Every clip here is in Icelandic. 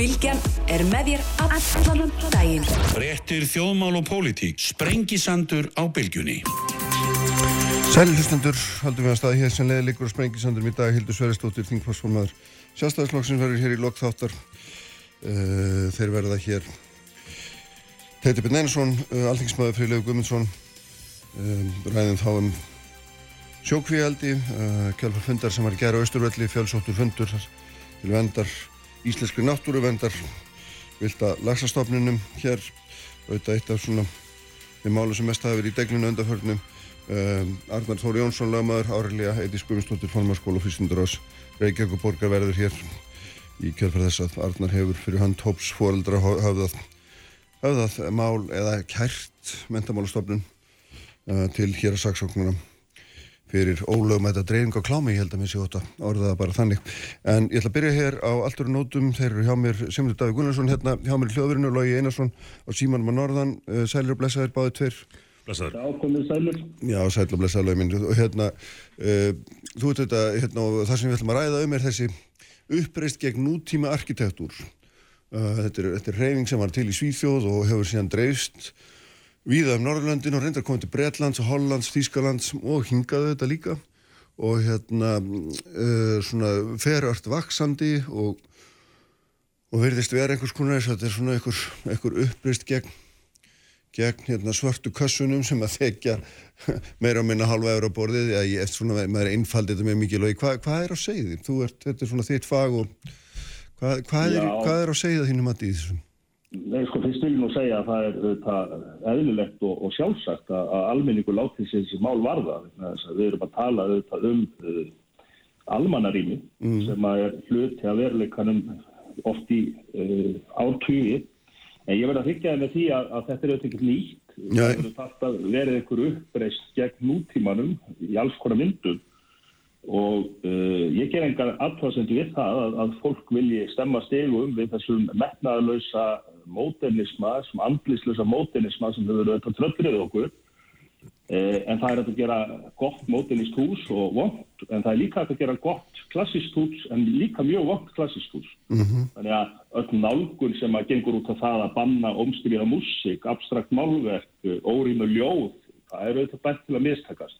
Bilgjan er með þér allan daginn. Réttir þjóðmál og pólitík. Sprengisandur á Bilgjunni. Sæli hlustendur, haldum við að staði hér sem leðilikur og sprengisandur í dag Hildur Sveristóttir, þingforsformaður Sjálfstæðisflokksins verður hér í lokþáttar uh, þeir verða hér Teiti Björn Einarsson uh, Alþingismæður Frílegu Guðmundsson um, ræðum þá um sjókvíaldi uh, kjálfar fundar sem var í gera austurvelli fjálsóttur fundur til vendar íslenskri náttúru vendar vilda lagsastofnunum hér auðvitað eitt af svona þeim málu sem mest hafi verið í deglinu undarförnum Um, Arnar Þóri Jónsson, lagmaður, Áriðlega, Eiti Skuminstóttir, Formarskóla og Fyrstundurás Reykjavík og Borgar verður hér í kjörfæð þess að Arnar hefur fyrir hand hóps fóreldra hafðað, hafðað mál eða kært mentamálastofnun uh, til hér að saksóknuna fyrir ólögum þetta dreifing á klámi, ég held að mér sé óta orðaða bara þannig. En ég ætla að byrja hér á alltur nótum, þeir eru hjá mér Simundur Davík Gunnarsson, hérna hjá mér í hljóðverinu, Lógi Einarsson og Símanum á Norðan, uh, sælir og blessaðir báði tveir Blessaður. Já, komið sælur. Já, sæl og blessaður minn og hérna, uh, þú veit þetta, hérna, og það sem við ætlum að ræða um er þessi uppreist gegn nútíma arkitektúr. Uh, þetta, er, þetta er víða um Norðurlöndin og reyndar komið til Breitlands, Hollands, Þýskalands og hingaðu þetta líka og hérna uh, svona ferört vaksandi og, og verðist vera einhvers konar þess að þetta er svona einhver, einhver uppreist gegn gegn hérna, svörtu kassunum sem að þekja meira og minna halva euro borðið eða ég eftir svona með einfaldið þetta með mikið logi. Hva, hvað er á segði? Þú ert, þetta er svona þitt fag og hvað, hvað, er, hvað er á segði það þínum að þessum? Nei, sko, fyrst vil ég nú segja að það er það, eðlilegt og, og sjálfsagt að, að almenningu láti sér þessi mál varða. Við erum að tala um uh, almannarími mm. sem að er hluti að veruleikanum oft í uh, ártugið En ég verði að higgja það með því að, að þetta er auðvitað ekki nýtt. Það verður verið einhver uppreist gegn nútímanum í alls konar myndum og uh, ég ger engar aðtváðsendu við það að, að fólk vilji stemma stegum við þessum metnaðalösa móternisma, þessum andlislösa móternisma sem hefur auðvitað tröfrið okkur Eh, en það er að gera gott mótinist hús og vond, en það er líka að gera gott klassist hús en líka mjög vond klassist hús. Mm -hmm. Þannig að öll nálgun sem að gengur út af það að banna omstriða músík, abstrakt málverk, órím og ljóð, það er auðvitað bært til að mistakast.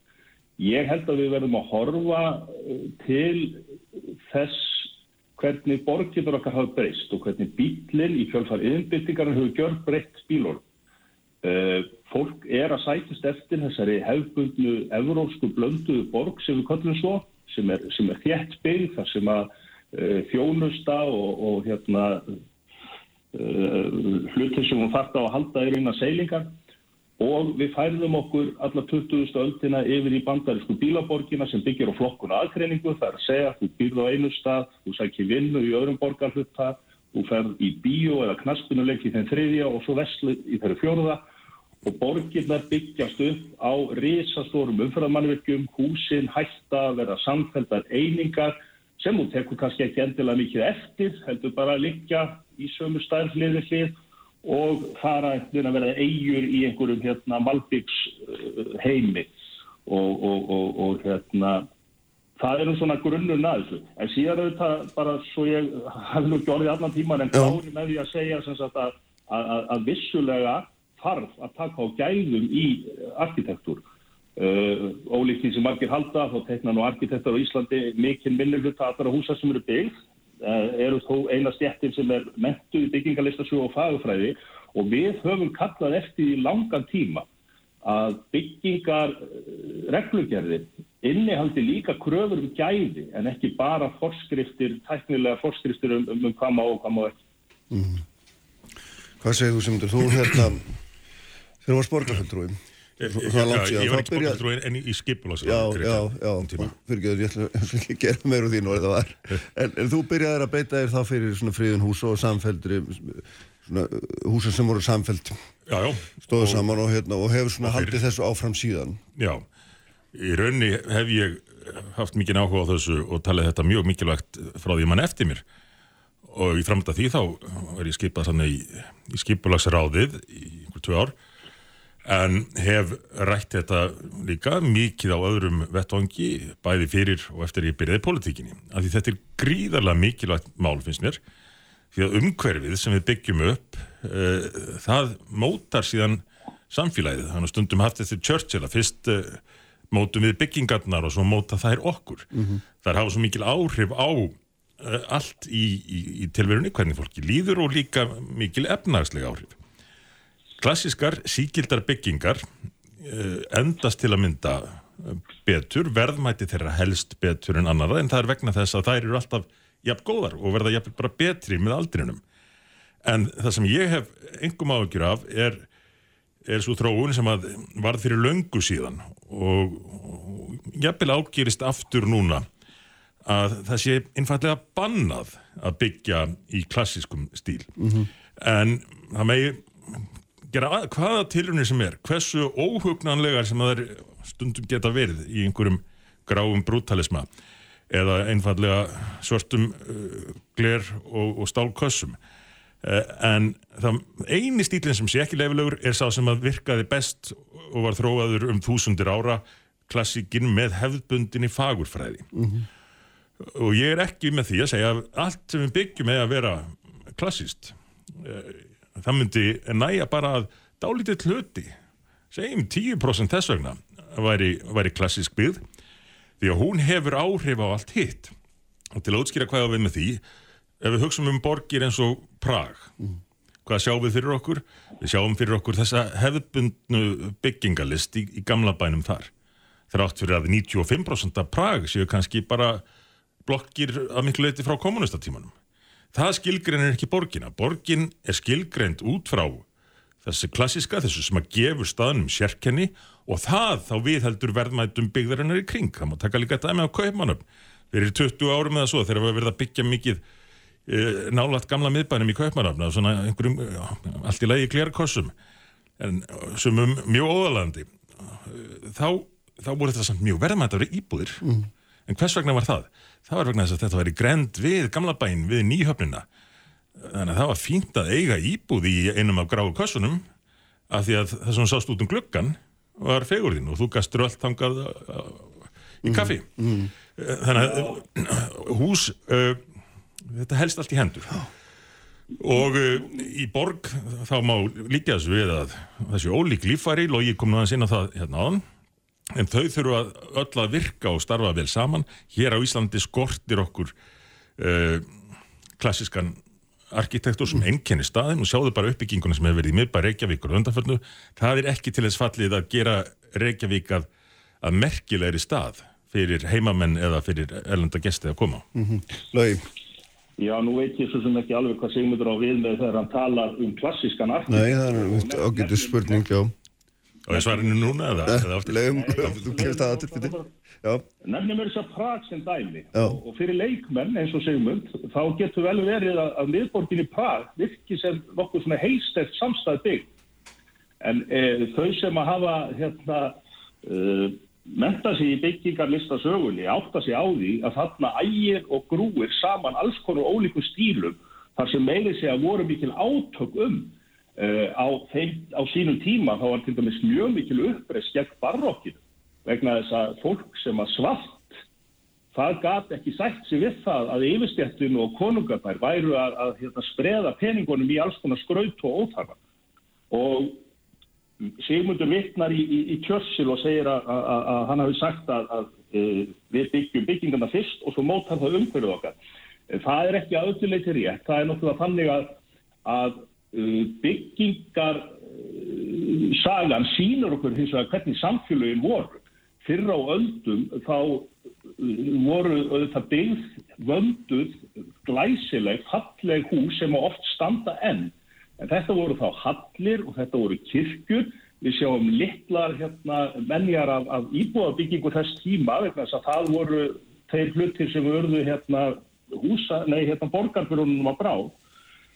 Ég held að við verðum að horfa eh, til þess hvernig borgirður okkar hafa breyst og hvernig bílinn í fjölfar yðinbyttingarinn hefur gjör breytt bílorð. Uh, fólk er að sætist eftir þessari hefbundnu evrósku blönduðu borg sem við kallum svo sem er, sem er þjætt byggð þar sem að uh, þjónusta og, og hérna uh, hlutir sem hún þarf á að halda í reyna seilingar og við færðum okkur alla 20. öldina yfir í bandarísku bílaborgina sem byggir á flokkuna aðkreiningu það er að segja að þú byrð á einu stað þú sækir vinnu í öðrum borgarhutta þú ferð í bíó eða knaspinuleik í þenn þriðja og svo veslu í þeirri fjóruða og borgirnar byggjast upp á risastórum umfyrðamannverkjum, húsin hætta að vera samfélgar einingar sem hún tekur kannski ekki endilega mikið eftir, heldur bara að liggja í sömu stærfliði hlið og fara að vera eigur í einhverjum hérna malbyggs heimi og, og, og, og hérna það er um svona grunnur þessu. En síðan auðvitað bara svo ég hafði nú ekki orðið allan tíman en klári með því að segja að, að, að, að vissulega þarf að taka á gæðum í arkitektúr. Uh, ólíkt því sem margir halda, þá tekna nú arkitektur á Íslandi mikinn minnuluta allra húsa sem eru byggð, uh, eru þó eina stjættin sem er mentu í byggingalistasjóð og fagufræði og við höfum kallað eftir í langan tíma að byggingar reglugerðir innihaldi líka kröfur um gæði en ekki bara forskriftir, tæknilega forskriftir um, um, um hvað má og hvað má ekki. Mm. Hvað segir þú sem þú hérna Þegar þú varst borgarfjöldrúi Ég var ekki borgarfjöldrúi en í skipulás Já, já, já. Fyrir ekki, ég ætla að gera meira úr nú en það var. En, en þú byrjaði að beita þér þá fyrir svona fríðin hús og samfældri svona húsar sem voru samfæld stóðu saman og, hérna, og hefur svona haldið þessu áfram síðan. Já, í raunni hef ég haft mikið áhuga á þessu og talið þetta mjög mikilvægt frá því mann eftir mér. Og í framönda því þá er ég skipað þannig í, í skipulagsráðið í einhver tvö ár en hef rætt þetta líka mikið á öðrum vettvangi bæði fyrir og eftir ég byrjaði politíkinni af því þetta er gríðarlega mikilvægt mál finnst mér. Því að umhverfið sem við byggjum upp uh, það mótar síðan samfélagið, hann har stundum haft eftir Churchill að fyrst uh, mótum við byggingarnar og svo móta þær okkur. Þær hafa svo mikil áhrif á uh, allt í, í, í tilverunni hvernig fólki líður og líka mikil efnagslega áhrif klassiskar síkildar byggingar uh, endast til að mynda uh, betur, verðmæti þeirra helst betur en annara en það er vegna þess að þær eru alltaf jafn góðar og verða jafn bara betri með aldrinum. En það sem ég hef engum áhugjur af er, er svo þróun sem að varð fyrir löngu síðan og, og jafnvel ágerist aftur núna að það sé einfallega bannað að byggja í klassískum stíl. En það megi gera að, hvaða tilrunir sem er hversu óhugnanlegar sem það er stundum geta verið í einhverjum gráum brútalisma eða einfallega svörtum uh, gler og, og stálkössum. Uh, en það eini stílinn sem sé ekki leifilegur er sá sem að virkaði best og var þróaður um þúsundir ára klassíkin með hefðbundinni fagurfræði. Og ég er ekki með því að segja að allt sem við byggjum með að vera klassíst það myndi næja bara að dálítið hluti segjum 10% þess vegna væri, væri klassísk byggð því að hún hefur áhrif á allt hitt. Og til að útskýra hvað við með því ef við hugsaum um borgir eins og Prag hvað sjáum við fyrir okkur? Við sjáum fyrir okkur þessa hefðbundnu byggingalist í, í gamla bænum þar. Þrátt fyrir að 95% af Prag séu kannski bara blokkir að miklu leiti frá kommunistatímanum það skilgreinir ekki borgina borgin er skilgreind út frá þessi klassiska, þessu sem að gefur staðnum sérkenni og það þá viðheldur verðmætum byggðarinnar í kring. Það má taka líka dæmi á kaupmannum fyrir 20 árum eða svo þegar við verðum að byggja mikið e, nálat gamla miðbænum í kaupmannum svona einhverjum, já, allt í lagi klérkossum en sumum mjög óðalandi þá, þá voru þetta samt mjög verðmættari íbúðir. Mm. En hvers vegna var það? Það var vegna þess að þetta var í grend við gamla bæn, við nýhöfnina. Þannig að það var fínt að eiga íbúð í einum af gráu kossunum af því að það sem sást út um gluggan var fegurðin og þú gastur allt þangað uh, í kaffi. mm, mm. þannig að uh, hús uh, þetta helst allt í hendur. Og uh, í borg þá má líka þessu við að þessi ólík líffæri logi kom nú að sinna það hérna áðan en þau þurfa öll að virka og starfa vel saman. Hér á Íslandi skortir okkur uh, klassiskan arkitektur sem enkenni staðin og sjáðu bara uppbygginguna sem hefur verið í miðbæ Reykjavíkur og undanförnu, það er ekki til þess fallið að gera Reykjavík að, að merkilegri stað fyrir heimamenn eða fyrir erlenda gesti að koma. Mm -hmm. Laugi. Já, nú veit ég svo sem ekki alveg hvað Sigmundur á við með þegar hann talar um klassískan arkitektur. Nei, það er ágætið spurning, já Og ég svarinu núna eða, eða aftur? Legum, þú kemst það aftur fyrir Nefnum er þess að Prag sem dæmi. Og, og fyrir leikmenn eins og Sigmund þá getur vel verið að, að miðborgin í Prag virki sem nokkuð svona heilstært samstæð bygg en e, þau sem að hafa hérna e, menta sig í byggingarlistasögunni átta sig á því að þarna ægir og grúir saman alls konar ólíku stílum þar sem meiri sig að voru mikil átök um á, þeim, á sínum tíma þá var til dæmis mjög mikil uppreist gegn barokkinu vegna þess að fólk sem að svart það gaf ekki sætt sér við það að yfirstjættinu og konungarbær væru að, að hérna, spreða peningunum í alls konar skraut og óþarfa. Og Sigmundur vittnar í, í, í kjössil og segir að, að, að hann hafi sagt að uh, við byggjum byggingarna fyrst og svo mótar það umhverjuð okkar. Það er ekki að ölluleiti rétt. Það er nokkuð að þannig að Uh, byggingar uh, sagan sínur okkur hins vegar hvernig samfélagin voru. Fyrra á öldum þá uh, voru þetta byggð vönduð, glæsileg falleg hús sem oft standa enn. En þetta voru þá hallir og þetta voru kirkjur. Við sjáum litlar hérna, menjar af, af íbúðabyggingu þess tíma vegna þess að það voru þeir hlutir sem vörðu hérna, hérna borgarfjörunum á bráð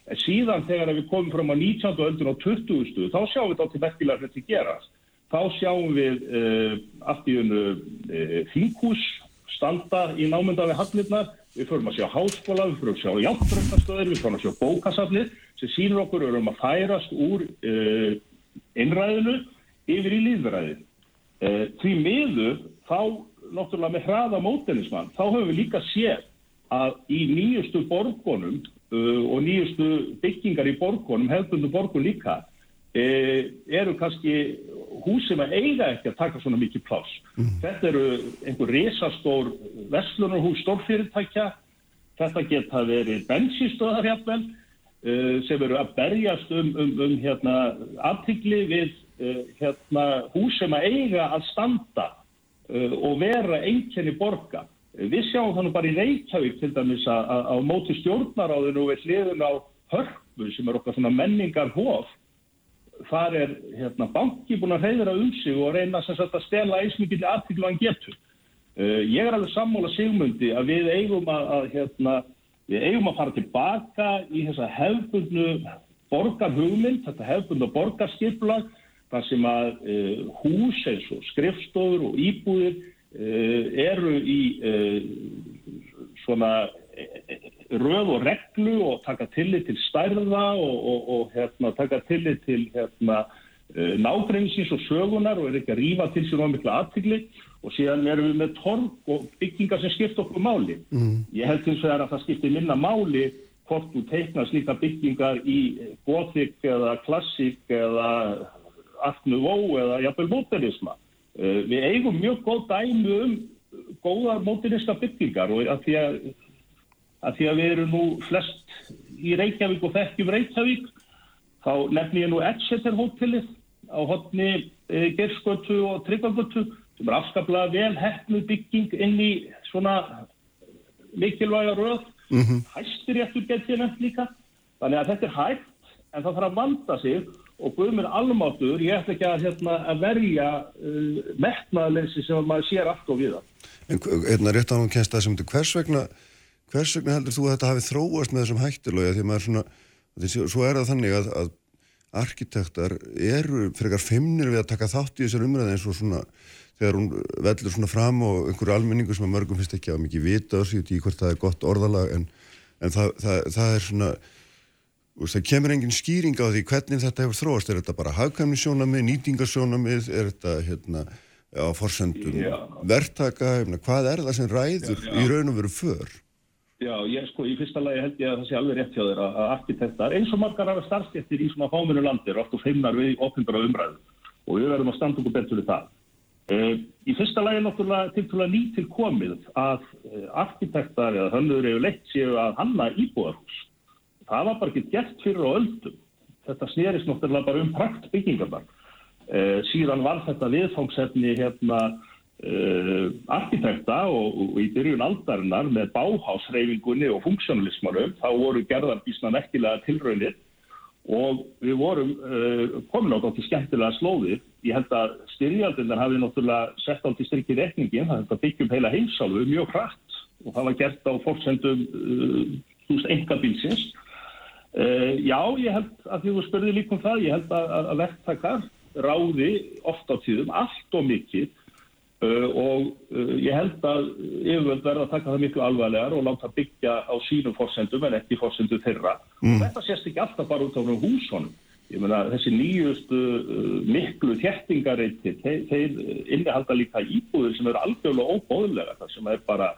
En síðan þegar við komum fram á 19. öldun og 20. stu, þá sjáum við til merkilega hluti gerast. Þá sjáum við uh, allt í unnu uh, þinghús standa í námynda við hallirnar. Við förum að sjá háskóla, við förum að sjá játtröndastöður, við förum að sjá bókasafnir sem sínur okkur um að færast úr uh, innræðinu yfir í líðræði. Því miður þá, náttúrulega með hraða mótenismann, þá höfum við líka séð að í nýjustu borgunum uh, og nýjustu byggingar í borgunum, hefðbundu borgun líka, uh, eru kannski hús sem að eiga ekki að taka svona mikið pláss. Þetta eru einhver risastór verslunarhús stórfyrirtækja, þetta geta verið bensinstöðar jafnvel uh, sem eru að berjast um, um, um hérna, aftikli við uh, hérna, hús sem að eiga að standa uh, og vera einkenni borga. Við sjáum þannig bara í Reykjavík til dæmis að, móti stjórnaráðinu við hliðun á hörpu sem er okkar menningar hóf. Þar er hérna, banki búin að reyðra um sig og reyna sagt, að stela eins mikið aðtiklu hann getur. Uh, ég er alveg sammála sigmundi að við eigum að, að hérna, við eigum að fara tilbaka í þessa hefbundnu borgarhugmynd, þetta hefbundnu borgarskiplag, þar sem að uh, hús eins og skrifstofur og íbúðir eru í svona röð og reglu og taka tillit til stærða og, og, og hérna, taka tillit til hérna, nágrennsins og sögunar og er ekki að rífa til sér á miklu aðtigli og síðan erum við með torg og byggingar sem skipt okkur máli. Mm. Ég held til þess að það skiptir minna máli hvort þú teiknar slíka byggingar í gotik eða klassik eða aftnuvó eða jafnvel móterisma. Uh, við eigum mjög góð dæmi um góðar móteriska byggingar og að því að, að því að við erum nú flest í Reykjavík og þekkjum Reykjavík þá nefnir ég nú Exeter hótelið á hodni e, Gerskötu og Tryggvangötu sem er afskaplega vel hefnuð bygging inn í svona mikilvæga röð mm -hmm. hæstir ég eftir getið nefnt líka þannig að þetta er hægt en það þarf að vanda sig og Guðmur Almátur, ég ætla ekki að, hérna, að verja uh, metnaðleysi sem maður sér allt og við það. En hérna rétt á hún kennst það sem þetta, hvers vegna hvers vegna heldur þú að þetta hafi þróast með þessum hættilögi því að maður svona, því, svo er það þannig að, að arkitektar eru frekar fimmnir við að taka þátt í þessar umræði eins og svona þegar hún veldur svona fram og einhverju almenningu sem að mörgum finnst ekki að mikið vita og sér í hvort það er gott orðalag en, en það, það, það er svona það kemur engin skýring á því hvernig þetta hefur þróast, er þetta bara hagkvæmnisjónamið, nýtingarsjónamið, er þetta hérna á forsendum verktaka, hvað er það sem ræður já, já. í raun og veru för? Já, ég sko, í fyrsta lagi held ég að það sé alveg rétt hjá þér að arkitektar, eins og margar af starfstéttir í svona fáminu landir, oft og feimnar við ofnbjörða umræðu og við verðum að standa okkur betur við það. Uh, í fyrsta lagi er náttúrulega tiltúrulega nýtil komið að uh, arkitektar eða hönnur eru leitt séu að hanna íbúðarhús. Það var bara ekki gert fyrir á öldum. Þetta snerist náttúrulega bara um prakt byggingarnar. Uh, síðan var þetta viðfangsefni hérna uh, arkitekta og, og í byrjun aldarinnar með báhásreifingunni og funksjónalismarum þá voru gerðar bísna nekkilega tilraunir og við vorum uh, komin á þetta skemmtilega slóðir. Ég held að styrjaldinnar hafi náttúrulega sett átt í styrkir rekningin, hefði byggjum heila heimsálu mjög hratt og það var gert á fórsendum þú veist, engabilsins Uh, já, ég held að því þú spurði líka um það, ég held að, að, verktakar ráði ofta á tíðum allt og mikið uh, og uh, ég held að yfirvöld verða að taka það miklu alvarlegar og láta byggja á sínum fórsendum en ekki fórsendum þeirra. Mm. Þetta sést ekki alltaf bara út á húsónum. Ég meina þessi nýjustu miklu þjertingareitir, þeir, þeir innihalda líka íbúður sem eru algjörlega óbóðlega, það sem er bara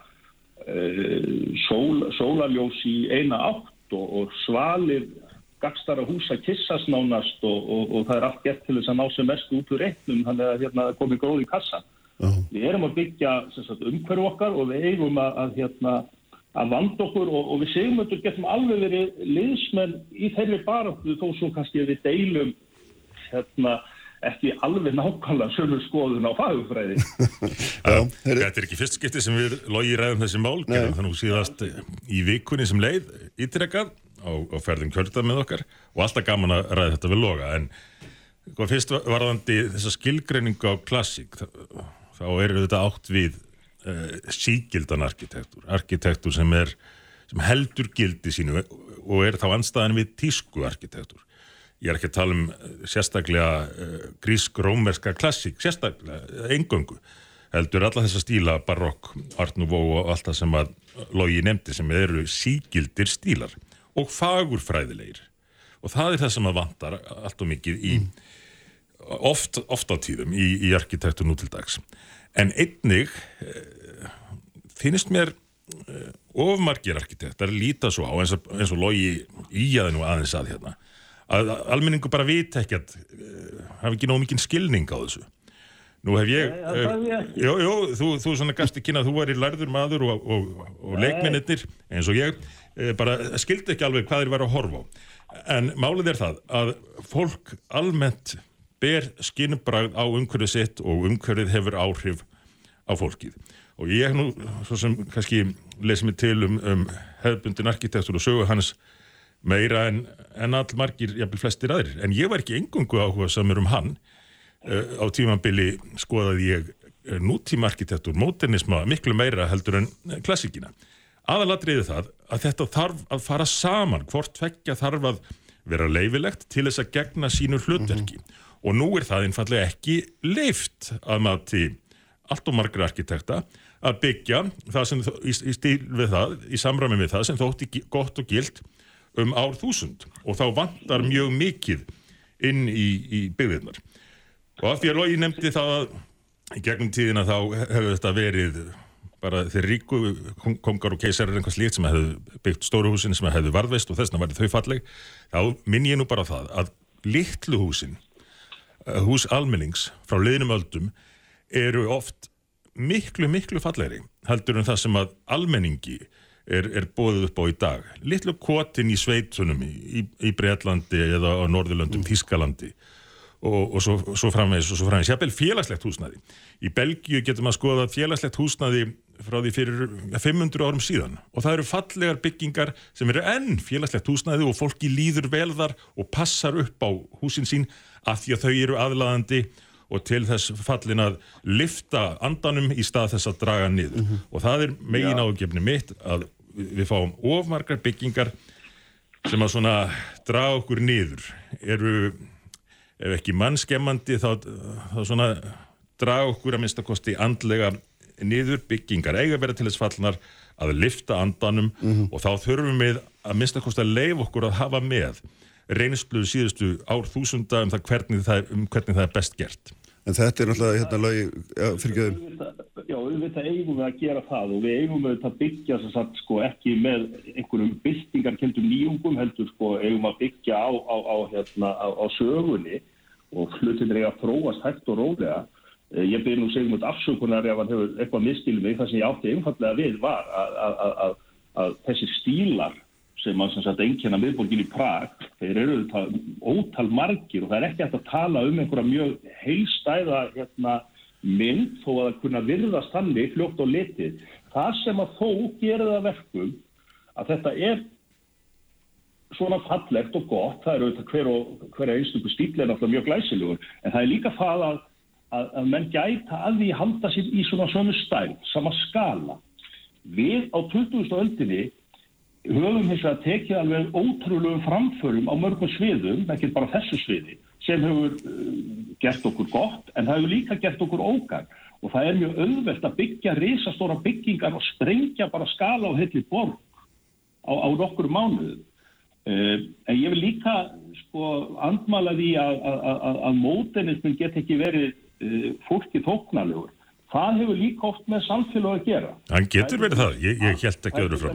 sól, sólaljós í eina átt og, og svalir gagstara húsa kissast nánast og, og, og það er allt gett til þess að ná sem mest út úr reitnum þannig að hérna, komi gróð í kassa. Uh -huh. Við erum að byggja umhverju okkar og við eigum að, að, hérna, að vanda okkur og við segjum að við getum alveg verið liðsmenn í þeirri baráttu þó svo kannski við deilum hérna ekki alveg nákvæmlega sömur skoðun á fagufræði. Þetta er ekki fyrst skipti sem við logi ræðum þessi mál, þannig að síðast í vikunni sem leið ítrekkað á, á ferðin kjörða með okkar. Og alltaf gaman að ræða þetta við loga. En hvað fyrst varðandi þessa skilgreiningu á klassík þá eru þetta átt við uh, sígildan arkitektur. Arkitektur sem er sem heldur gildi sínu og er þá anstæðan við tísku arkitektur ég er ekki að tala um sérstaklega uh, grísk-rómerska klassík sérstaklega engöngu heldur alla þessa stíla barokk, art nouveau og allt það sem að logi nefndi sem eru sígildir stílar og fagurfræðilegir. Og það er það sem að vantar allt og mikið í oft, oft á tíðum í, í arkitektur nú til dags. En einnig eh, finnst mér uh, ofmargir arkitektar líta svo á eins og, og logi íjaði nú aðeins að hérna að almenningu bara vita ekki að uh, hafa ekki nóg mikinn skilning á þessu Nú hef ég, Nei, ég ekki. jú, jú, þú, þú svona gasti kynna þú væri lærður maður og, og, og leikmennir eins og ég, eh, bara skildi ekki alveg hvað þeir væri að horfa á. En málið er það að fólk almennt ber skinnbragð á umhverfið sitt og umhverfið hefur áhrif á fólkið. Og ég nú, svo sem kannski lesið mig til um, um hefðbundin arkitektur og sögu hans meira en, en all margir, jafnvel flestir aðrir. En ég var ekki engungu áhuga samur um hann uh, á tímambili skoðaði ég uh, nútímarkitektur, móternisma miklu meira heldur en eh, klassikina. Aðalatriði það að þetta þarf að fara saman, hvort tvekja þarf að vera leifilegt til þess að gegna sínu hlutverki og nú er það einfallega ekki leift að mati allt og margra arkitekta að byggja það sem í, í stíl við það, í samræmi við það sem þótti gott og gilt um ár þúsund og þá vantar mjög mikið inn í, í byggðirnar. Og af því að Logi nefndi það að í gegnum tíðina þá hefur þetta verið bara þeir ríku kong- kongar og keisarar einhvers slíkt sem hefðu byggt stóru húsin sem hefðu varðveist og þessna væri þau falleg þá minn ég nú bara það að litlu húsin eh, hús almennings frá liðnum öldum eru oft miklu, miklu fallegri heldur en það sem að almenningi er, er bóðið upp á í dag. Litlu kotin í sveitunum í, í, Breitlandi eða á Norðurlöndum, Þískalandi og, og svo, svo framvegis og svo framvegis, jafnvel félagslegt húsnæði. Í Belgíu getur maður skoðað félagslegt húsnæði frá því fyrir 500 árum síðan. Og það eru fallegar byggingar sem eru enn félagslegt húsnæði og fólki líður vel þar og passar upp á húsin sín af því að þau eru aðlaðandi og til þess fallin að lifta andanum í stað þess að draga niður. Og það er megin ágefni mitt að við fáum ofmargar byggingar sem að svona draga okkur niður. Eru ef ekki mannskemmandi þá, þá svona draga okkur að minnsta kosti andlega niður. Byggingar eiga vera til þess fallnar að lifta andanum og þá þurfum við að minnsta kosti að leif okkur að hafa með reynslu síðustu ár þúsunda um það hvernig það, um hvernig það er best gert En þetta er náttúrulega hérna lögi, ja, fyrir Já, auðvitað eigum við að gera það og við eigum við að byggja sem sagt sko ekki með einhverjum byltingarkendum nýjungum heldur sko eigum að byggja á, á, á, hérna, á, sögunni og hlutinir eiga að þróast hægt og rólega. Eh, Ég byrði nú segjum út afsökunar ef hann hefur eitthvað misskilið mig. Það sem ég átti einfallega við var að, að, að, að, að þessi stílar sem að sem sagt einkenna miðborgin í Prag, þeir eru það ótal margir og það er ekki hægt að tala um einhverja mjög heilstæða hérna, mynd þó að kunna virðast þannig fljótt og litið. Það sem að þó gerir það að verkum að þetta er svona fallegt og gott, það er auðvitað hver, hver einstöku stíl er náttúrulega mjög glæsilegur, en það er líka það að, að, að menn gæta að því halda sér í svona sömu stæl, sama skala. Við á 20. öldinni höfum hins vegar tekið alveg ótrúlegum framförum á mörgum sviðum, ekki bara þessu sviði, sem hefur uh, gert okkur gott, en það hefur líka gert okkur ógang. Og það er mjög auðvelt að byggja risastóra byggingar og sprengja bara skala á heilli borg á, á nokkur mánuðum. Uh, en ég vil líka sko, andmala því að, að, að, að mótenismin get ekki verið uh, fólki þóknarlegur. Það hefur líka oft með samfélag að gera. Hann getur verið það, ég, ég held ekki öðru frá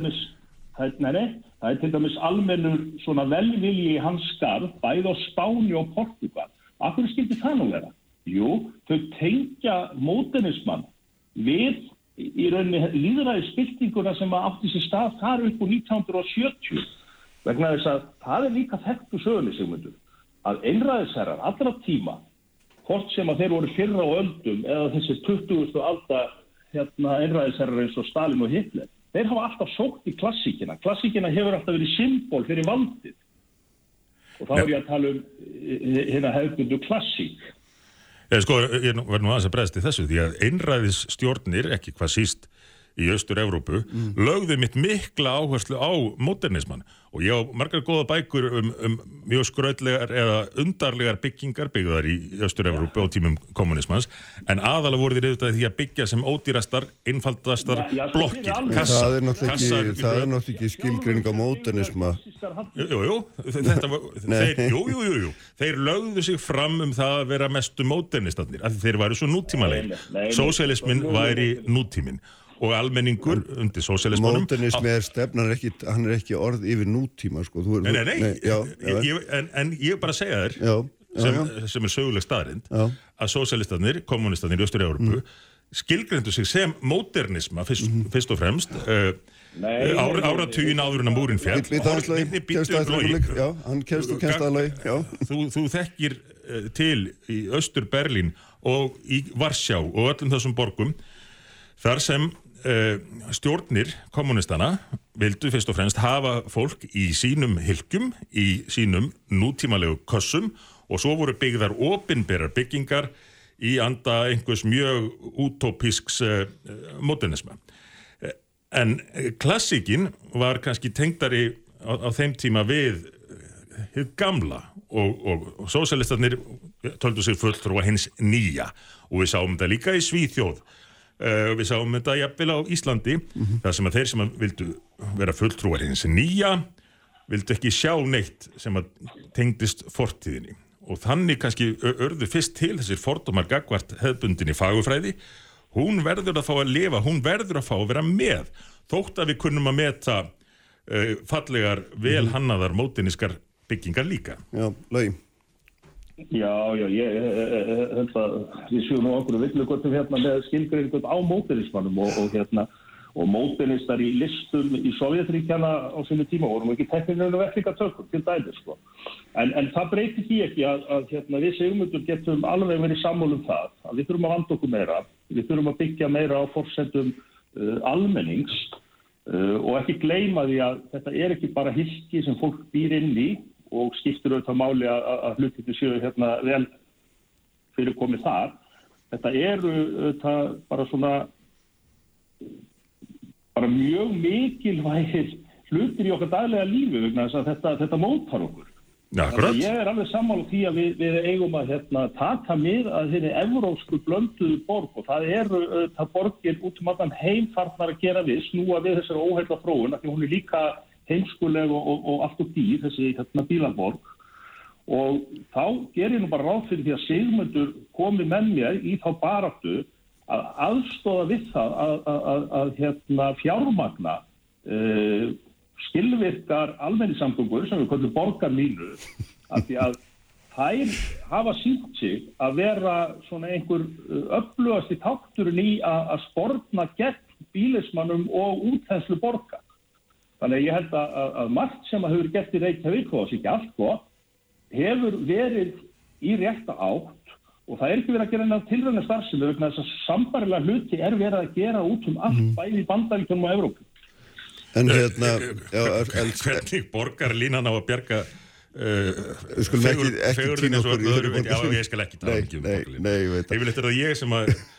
Það nei, nei, það er til dæmis almennur svona velvilji í hans skarð, bæði á Spáni og Portugal. Akkur skildi það nú vera? Jú, þau tengja mótenismann við í rauninni líðræði spiltinguna sem átti sér stað þar upp úr 1970 vegna þess að það er líka þekktu sögunni sigmundur að einræðisherrar allra tíma hvort sem að þeir voru fyrra á öldum eða þessi 20. alda hérna, einræðisherrar eins og Stalin og Hitler þeir hafa alltaf sókt í klassíkina. Klassíkina hefur alltaf verið symbol fyrir valdið. Og þá er ég að tala um eh, hérna hefðbundu klassík. Eða sko, ég verð nú aðeins að bregðast í þessu því að einræðis stjórnir, ekki hvað síst í Austur-Evrópu, lögðu mitt mikla áherslu á modernisman og ég á margar góða bækur um, um mjög skrautlegar eða undarlegar byggingar byggðar í Austur-Evrópu á tímum kommunismans, en aðalega voru þeir auðvitað því að byggja sem ódýrastar, einfaldastar Já, já, blokkir, kassar, Það er náttúrulega ekki, það er náttúrulega ekki skilgreining á mótenisma. Jú, jú, jú, þetta var, þeir, jú, jú, jú, jú, þeir lögðu sig fram um það að vera mestu módernistarnir, af því þeir væru svo nútímalegir. Sósialismin væri nútímin og almenningur undir sósialismunum Módernismi er stefn, hann er ekki, hann er ekki orð yfir nútíma sko. Þú er, Nei, nei, nei, já, já, ég, ég, en, en ég bara segja þér já, já, sem, já. sem er söguleg staðrind Já. að sósialistanir, kommunistarnir í Östur-Európu mm. skilgrindu sig sem módernisma fyrst, Mhm. fyrst og fremst uh, Nei, ára, áratugin áður en að múrin fjall að hann kemst og kemst að lagi Já, þú, þú þekkir uh, til í Östur Berlín og í Varsjá og öllum þessum borgum þar sem stjórnir kommunistana vildu fyrst og fremst hafa fólk í sínum hilkjum, í sínum nútímalegu kossum og svo voru byggðar opinberar byggingar í anda einhvers mjög utopisks uh, modernisma. Eh, En eh, klassíkin var kannski tengdari á, á þeim tíma við gamla og, og, og sósialistarnir töldu sig fulltrúa hins nýja og við sáum þetta líka í Svíþjóð uh, við sáum þetta jafnvel á Íslandi þar sem að þeir sem að vildu vera fulltrúar hins nýja vildu ekki sjá neitt sem að tengdist fortíðinni. Og þannig kannski ö- urðu fyrst til þessir fordómar gagvart hefðbundinni fagufræði hún verður að fá að lifa, hún verður að fá að vera með. Þótt að við kunnum að meta uh, fallegar, vel hannaðar mótiniskar byggingar líka. já, lagi Já, já, ég held að við séum nú okkur villugotum hérna með skilgreiningut á mótenismannum og, og hérna og mótenistar í listum í Sovjetríkjana á sinni tíma vorum ekki tekninu verklinga tökum til dæmi sko. En, en það breytir því ekki að, að hérna, við segjumundur getum alveg verið sammálum það að við þurfum að vanda okkur meira, við þurfum að byggja meira á forsendum uh, almennings uh, og ekki gleyma því að þetta er ekki bara hilki sem fólk býr inn í og skiptir auðvitað máli að, að- hlutinni séu hérna vel fyrir komið þar. Þetta eru auðvitað bara svona bara mjög mikilvægir hlutir í okkar daglega lífi vegna þess að þetta, þetta mótar okkur. Að Ég er alveg sammála því að við, við eigum að hérna, taka mið að þeirri evrósku blönduðu borg og það eru það borgir út um allan heimfarnar að gera við, snúa við þessari óheila fróun, af því hún er líka heimskuleg og, og, og allt og dýr, þessi hérna, bílaborg. Og þá ger ég nú bara ráð fyrir því að Sigmundur komi með mér í þá baráttu að aðstóða við það að, að, að, að hérna, fjármagna uh, skilvirkar almenningssamgöngur sem við kallum borgarlínu af því að þær hafa sínt sig að vera svona einhver upplöðast í takturinn í að, sportna gegn bílismannum og útþenslu borgar. Þannig að ég held að, að, að margt sem að hefur gert í Reykjavík og þess ekki allt gott hefur verið í rétta átt og það er ekki verið að gera enn tilvægna starfsemi vegna þess að sambarilega hluti er verið að gera út um allt bæði í bandaríkjum og Evrópu. En hérna, já, er, er, Hvernig borgar línan á að uh, ekki- ekki týna okkur í þeirri Já, ég skal ekki tala mikið um nei, borgarlínu. nei, ég. Yfirleitt er það ég sem að,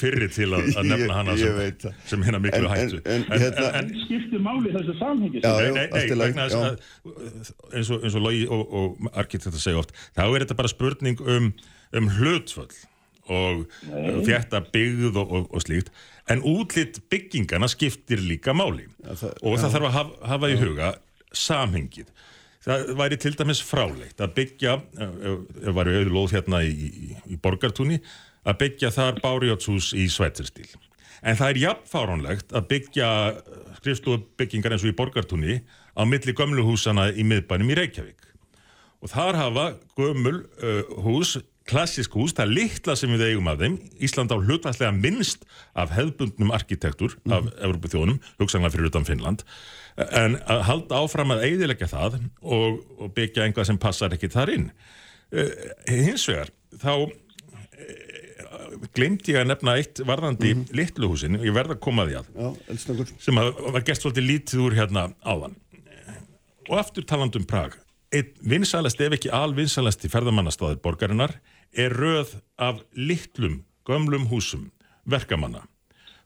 fyrri til að, að nefna hana sem, það. sem hérna miklu En- hættu. en- en hérna- en, En skiptir máli þessu samhengi eins og, eins og Logi og, og arkitektur segja oft, þá er þetta bara spurning um, um hlutföll og þetta byggð og, og, og slíkt, en útlitt byggingana skiptir líka máli það- og það þarf að hafa, hafa í huga samhengið. Það væri til dæmis fráleitt að byggja, ef var auðvitað lóð hérna í, í, í borgartúni, að byggja þar bárjótshús í sveitirstíl. En það er jafnfáránlegt að byggja skrifstofbyggingar eins og í borgartúni á milli gömluhúsana í miðbænum í Reykjavík. Og þar hafa gömul uh, hús, klassisk hús, það litla sem við eigum af þeim. Ísland á hlutværslega minnst af hefðbundnum arkitektur af Evropu þjónum, hugsanlega fyrir utan Finnland. En að halda áfram að eidilegja það og, og byggja einhvað sem passar ekki þar inn. Uh, hins vegar, þá glemdi ég að nefna eitt varðandi mm litlu húsin, ég verð að koma því að. Já, sem að var gert svolítið lítið úr hérna áðan. Og aftur taland um Prag. Einn vinsalast ef ekki alvinsalast í ferðamannastaðir borgarinnar er röð af litlum gömlum húsum verkamanna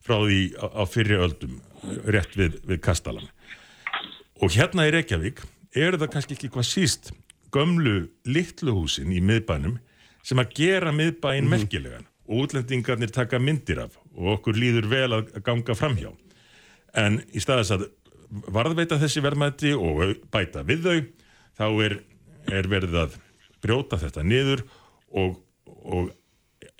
frá því á, á fyrri öldum rétt við, við Kastalan og hérna í Reykjavík er það kannski ekki hvað síst gömlu litlu húsin í miðbænum sem að gera miðbæin merkilegan og útlendingarnir taka myndir af og okkur líður vel að ganga framhjá en í staðis að varðveita þessi verðmætti og bæta við þau þá er, er verið að brjóta þetta niður og, og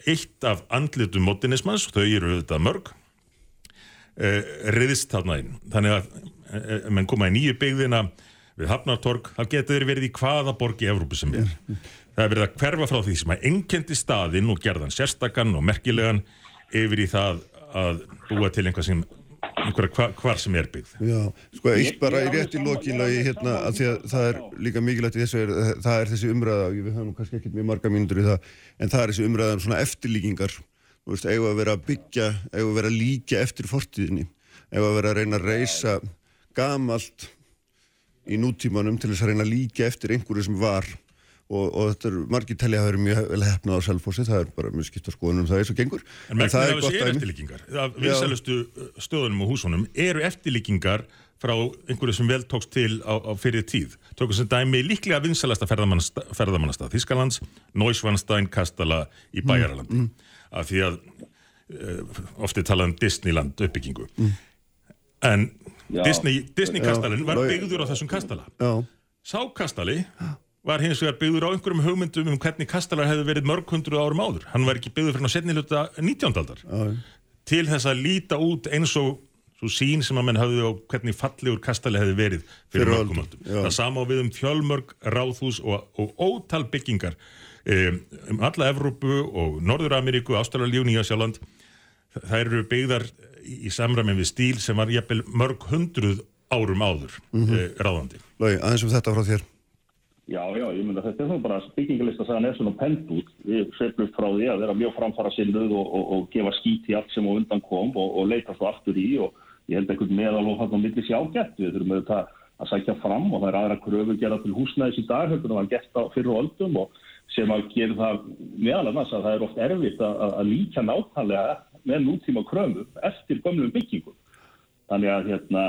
eitt af andlitum modernismans, þau eru auðvitað mörg uh, riðist þarna inn. Þannig að uh, menn koma í nýju byggðina við Hafnartorg, þá getur verið í hvaða borg í Evrópu sem er. Það er verið að hverfa frá því sem að einkendi staðinn og gerðan sérstakann og merkilegan yfir í það að búa til einhvað sem einhverja hva, hvar sem er byggð. Já, sko, eitt bara í rétt í lokilagi hérna, að því að það er líka mikilvægt í þessu, er, það er þessi umræða, við höfum nú kannski ekkert mjög marga mínútur í það, en það er þessi umræða um svona eftirlíkingar, þú veist, eigum að vera að byggja, eigum að vera að líka eftir fortíðinni, eigum að vera að reyna að reysa gamalt í nútímanum til þess að reyna að líka eftir einhverju sem var og, og þetta er margir telli að það eru mjög vel hefnað á selfossi, það er bara mjög skipt að skoðunum það eins og gengur. En merkir það af þessu er eftirlíkingar. Af Já. vinsælustu stöðunum og húsunum eru eftirlíkingar frá einhverju sem vel tókst til á, á fyrir tíð. Tókum sem dæmi líklega vinsælasta ferðamannastað, Þískalands, Neusvanstein Kastala í Bæjaralandi. Af því að uh, ofti talað um Disneyland uppbyggingu. En Já. Disney, Disney Já. kastalinn var byggður á þessum kastala. Já, Sá kastali var hins vegar byggður á einhverjum hugmyndum um hvernig kastalar hefði verið mörg hundru árum áður. Hann var ekki byggður fyrir ná setni hluta 19. aldar. já, Til þess að líta út eins og sín sem að menn hafði á hvernig fallegur kastali hefði verið fyrir Fyrir mörgum já. Það sama á við um fjölmörg, ráðhús og, og ótal byggingar um, um alla Evrópu og Norður-Ameríku, Ástralíu, Nýjasjáland. Það eru byggðar í, samræmi við stíl sem var jafnvel mörg hundruð árum áður mm Mhm. ráðandi. Lói, aðeins um þetta frá þér. Já, já, ég myndi að þetta er svona bara byggingalista sagan er svona pent út. Við sveiflust frá því að vera mjög framfara sinnuð og, og, og gefa skít í allt sem á undan kom og, og leita svo aftur í og ég held einhvern meðal og hann á milli sjágætt. Við þurfum auðvitað að sækja fram og það er aðra kröfu gera til húsnæðis í dag, en það var gert á fyrir öldum og sem að gera það meðal annars að það er oft erfitt að, að- að líka nákvæmlega með nútíma kröfu eftir gömlum byggingum. Þannig að hérna,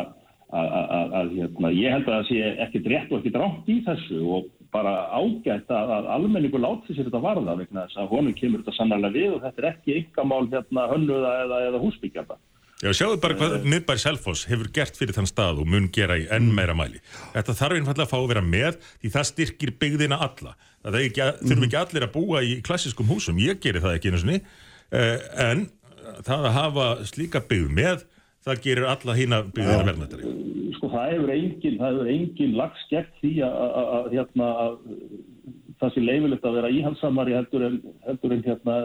að, hérna, ég held að það sé ekkit rétt og ekkit rátt í þessu og bara ágætt að, að almenningu láti sér þetta varða vegna þess að honum kemur þetta sannarlega við og þetta er ekki yngamál hérna hönnuða eða, eða húsbyggjanda. Já, sjáðu bara hvað miðbær Selfoss hefur gert fyrir þann stað og mun gera í enn meira mæli. Þetta þarf einfallega að fá að vera með því það styrkir byggðina alla. Það ekki, að- þurfum ekki allir að búa í klassiskum húsum, ég geri það ekki einu sinni, uh, en það að hafa slíka byggð með, það gerir alla hína byggðina verðmættari. Sko það hefur engin, það hefur engin lags gegn því að, að, að, hérna, að það sé leifilegt að vera íhalsamari heldur en, heldur en hérna,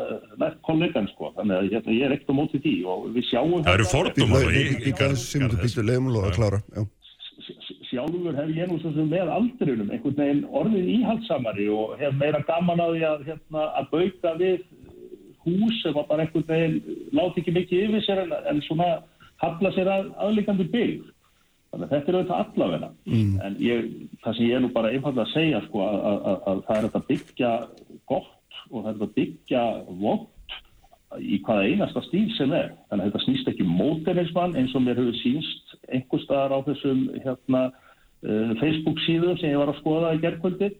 kollegan sko. Þannig að hérna, ég er ekkert á móti því og við sjáum Það eru. Já. sjálfur hef ég nú svo sem með aldrinum einhvern veginn orðið íhaldsamari og hef meira gaman að því að, hérna, að bauka við hús sem var bara einhvern veginn láti ekki mikið yfir sér en, en svona hafla sér að aðlíkandi byggð. Þannig að þetta er auðvitað allavegna. Mm. En ég, það sem ég er nú bara einfalda að segja sko að, að, að, að það er að byggja gott og það er að byggja vond í hvaða einasta stíl sem er. Þannig að þetta snýst ekki um mótenismann eins og mér hefur sínst einhver staðar á þessum hérna, uh, Facebook síðum sem ég var að skoða í gerðkvöldi.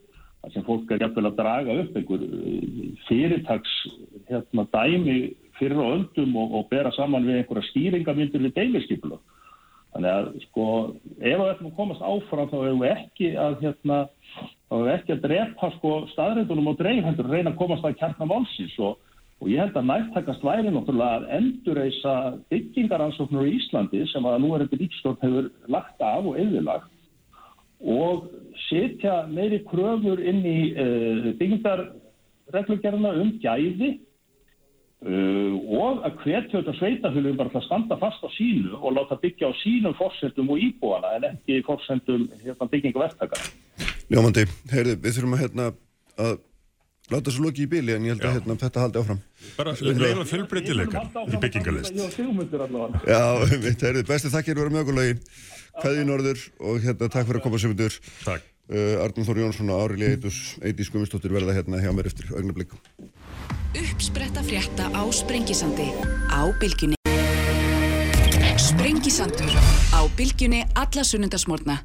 Sem fólk er jafnvel að draga upp einhver uh, fyrirtags hérna, dæmi fyrir á öldum og, og bera saman við einhverja stýringamyndir við deiliskypula. Þannig að sko, ef við ætlum að komast áfram þá hefur við ekki að hérna, þá hefur við ekki að drepa sko staðrindunum og dreif hendur að reyna að komast að kjarna málsins og, og ég held að nættakast væri náttúrulega að endurreisa byggingaransóknur í Íslandi sem að nú er þetta ríkstofn hefur lagt af og yfirlagt og setja meiri kröfur inn í uh, byggingarreglugerðina um gæði Uh, og að hvetja þetta sveitafélugum bara að standa fast á sínu og láta byggja á sínum fórsendum og íbúana en ekki fórsendum hérna, byggingu verktaka. Ljómandi, heyrðu, við þurfum að, hérna, að láta svo loki í bíli en ég held að hérna, þetta haldi áfram. Bara leifa fjölbreytileika í byggingalist. Allavega. Já, heyrðu, bestu þakkir vera með okkur lögi. Kveði norður og hérna, takk fyrir að koma semundur. Takk. Uh, Arnum Þór Jónsson og Ári Líðis, Eidís Guðmundsdóttir verða hérna hjá mér eftir augnablík. Uppspretta frétta á Sprengisandi á Bylgjunni. Sprengisandur á Bylgjunni alla sunnundasmórna.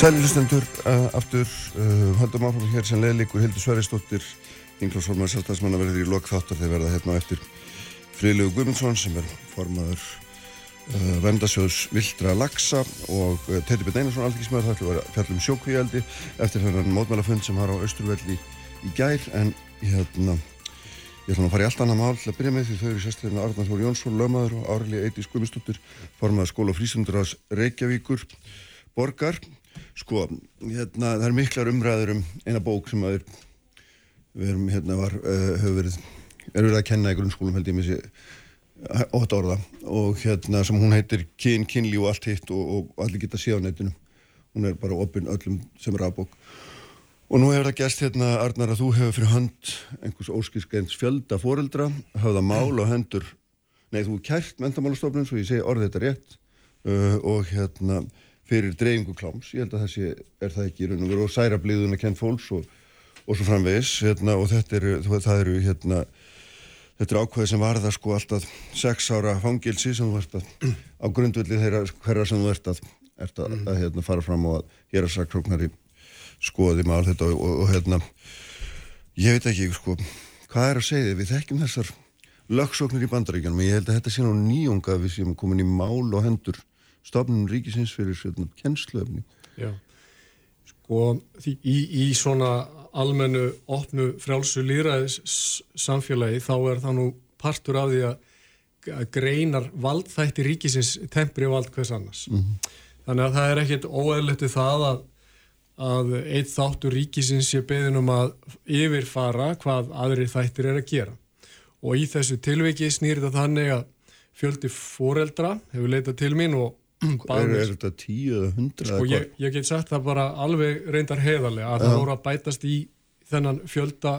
Sæli hlustendur, uh, aftur uh, höldum áfram hér sem leðleikur Hildur Sverrisdóttir, Inglarsformar Sjálfstæðismanna verður í lokþáttar þegar verða hérna eftir Friðlegu Guðmundsson sem er formaður vendasjóðs Vildra Laxa og uh, Teitur Björn Einarsson alþingismæður það ætlum að fjallum sjókvíaldi eftir þennan mótmælafund sem var á Östurvelli í gær en hérna Ég ætla að fara í allt annað mál til að byrja með því þau eru sérstaklega Arnar Þór Jónsson, lögmaður og Árli Eiti Skumistóttir, formaður skóla frísundurás Reykjavíkur, borgar. Sko, hérna, það er miklar umræður um eina bók sem að við erum, hérna, var, uh, hefur verið, er verið að kenna í grunnskólum held ég með sér ótt orða. Og hérna sem hún heitir Kyn, Kynlí og allt hitt og, og allir geta á netinu. Hún er bara opinn öllum sem er aðbók. Og nú hefur það gæst hérna, Arnar, að þú hefur fyrir hönd einhvers óskilskeins fjölda fóreldra, hafða mál og hendur, nei, þú kært mentamálastofnun, svo ég segi orðið þetta rétt, uh, og hérna fyrir dreifingu kláms, ég held að þessi er það ekki í raun og veru. Og særa blíðun að kenn fólks og, og svo framvegis, hérna, og þetta eru, það eru, hérna, þetta eru ákveði sem varða sko alltaf sex ára fangilsi sem þú ert að, á grundvöldi þeirra hverja sem þú ert að, ert að, að, hérna, fara fram og að gera sakróknari skoði mál þetta og, og, og hérna ég veit ekki sko hvað er að segja við þekkjum þessar lögsóknir í bandaríkjanum, ég held að þetta sé nú nýjunga við séum komin í mál og hendur stofnum ríkisins fyrir svona kennsluöfni Já, sko í, í svona almennu opnu frjálsu líraðis samfélagi þá er það nú partur af því að greinar valdþætti ríkisins tempri vald hvers annars mm -hmm. þannig að það er ekkit óeðlötu það að að eitt þáttur ríkisins sé beðin um að yfirfara hvað aðri þættir er að gera. Og í þessu tilviki snýr þetta þannig að fjöldi fóreldra hefur leitað til mín og Er, er þetta tíu eða hundra? Sko ég, ég get sagt það bara alveg reyndar heðarlega að ja. það voru að bætast í þennan fjölda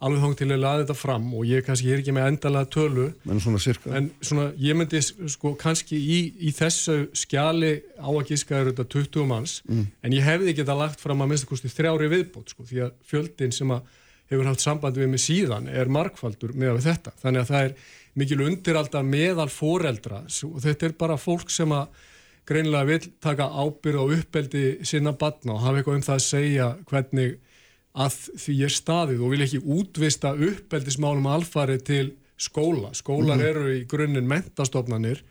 alveg þóng til að laða þetta fram og ég kannski er ekki með endalega tölu en svona cirka en svona ég myndi sko kannski í, í þessu skjali á að gíska eru þetta 20 manns mm. en ég hefði ekki þetta lagt fram að minnst kosti þrjári viðbót sko því að fjöldin sem að hefur haft samband við mig síðan er markfaldur með þetta þannig að það er mikil undiralda meðal foreldra og þetta er bara fólk sem að greinlega vil taka ábyrð og uppeldi sinna batna og hafa eitthvað um það að segja hvernig að því er staðið og vil ekki útvista uppeldismálum alfarið til skóla. Skólar mm -hmm. eru í grunninn mentastofnanir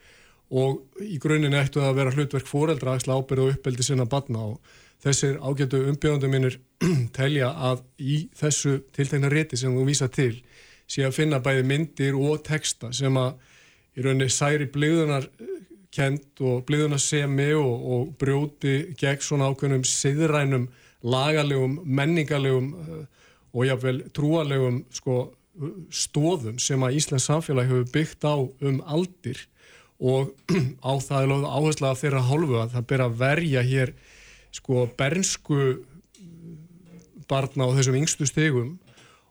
og í grunninn ættu það að vera hlutverk fóreldra að ábyrða og uppeldi sinna batna og þessir ágætu umbjóðandum minnir telja að í þessu tiltegna rétti sem þú vísa til sé að finna bæði myndir og texta sem að í rauninni særi bliðunar kent og bliðunar semi og, og brjóti gegn svona ákveðnum siðrænum lagalegum, menningalegum eh, og jáfnvel trúalegum sko, stóðum sem að Íslands samfélag hefur byggt á um aldir. Og á það er lögð áhersla að þeirra hálfu að það ber að verja hér sko bernsku barna á þessum yngstu stegum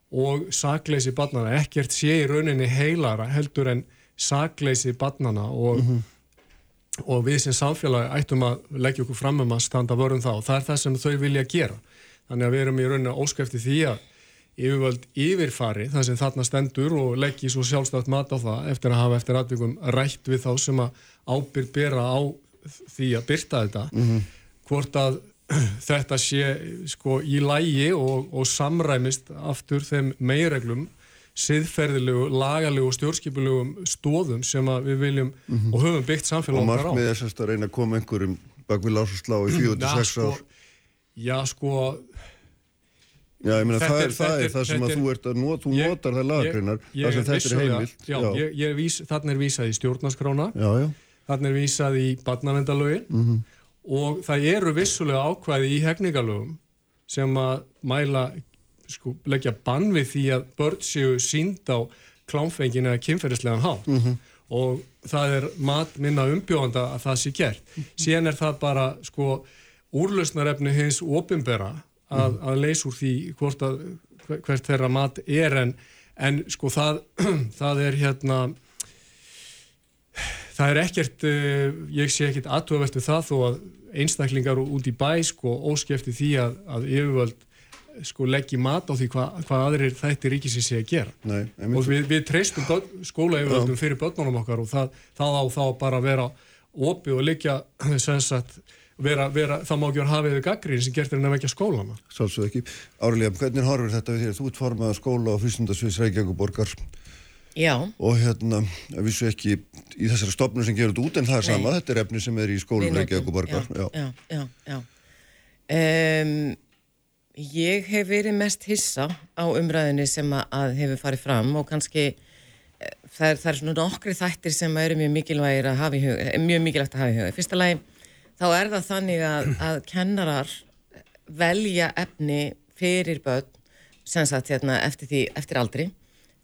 og sakleysi barnana, ekkert sé í rauninni heilara heldur en sakleysi barnana og mm -hmm og við sem samfélag ættum að leggja okkur fram um að standa vörðum það og það er það sem þau vilja gera. Þannig að við erum í rauninu óskæfti því að yfirvöld yfirfari það sem þarna stendur og leggji svo sjálfstætt mat á það eftir að hafa eftir aðbyggum rætt við þá sem að ábyrg bera á því að byrta þetta mm -hmm. hvort að þetta sé sko í lægi og, og samræmist aftur þeim meireglum siðferðilegu, lagalegu og stjórnskipulegu stóðum sem við viljum mm -hmm. og höfum byggt samfélag og markmið er sérst að reyna að koma einhverjum bak við lásaslá í 46 sko, ár. Já sko. Já, ég meina það er það, er, það sem að þú ert að not, þú ég, notar það lagagreinar það sem þetta er heimilt. Já, já. Ég, ég vís, Þannig er vísað í stjórnaskrána já, þannig er vísað í barnavendalögin mm -hmm. og það eru vissulega ákvæði í hefningalögum sem að mæla sko, leggja bann við því að börn séu sínd á klámfengin eða kynferðislegan há mm -hmm. og það er mat minna umbjóðanda að það sé gert. Mm -hmm. Síðan er það bara sko úrlausnarefni hins opimbera að, mm -hmm. að leysa úr því hvort að hvert þeirra mat er en, en sko það, það er hérna það er ekkert, uh, ég sé ekkert aðtöðaveltu það þó að einstaklingar út í bæ sko óskefti því að, að yfirvöld sko leggji mat á því hvað hva aðrir þættir ríkisins sé að gera Nei, og við, við treystum skólaeyfjöldum fyrir börnunum okkar og það, það á þá bara að vera opi og liggja sagt, vera, vera, það má ekki vera hafiðu gaggrið sem gertir en að vekja skólana Sálsög ekki. Árlega, hvernig horfur þetta við þér? Þú ert formað skóla og frísundasviðs Reykjavíkuborgar Já. og hérna, við svo ekki í þessari stopnu sem gerur þetta út en það er Nei. sama, þetta er efni sem er í skólum Reykjavíkuborgar Já, já, já, já. Um, Ég hef verið mest hissa á umræðinni sem að, hefur farið fram og kannski eh, það er, það er svona nokkri þættir sem eru mjög mikilvægir að hafa í huga, eh, mikilvægt hafa í huga. Fyrsta lagi þá er það þannig að, að kennarar velja efni fyrir börn sagt hérna eftir, því, eftir aldri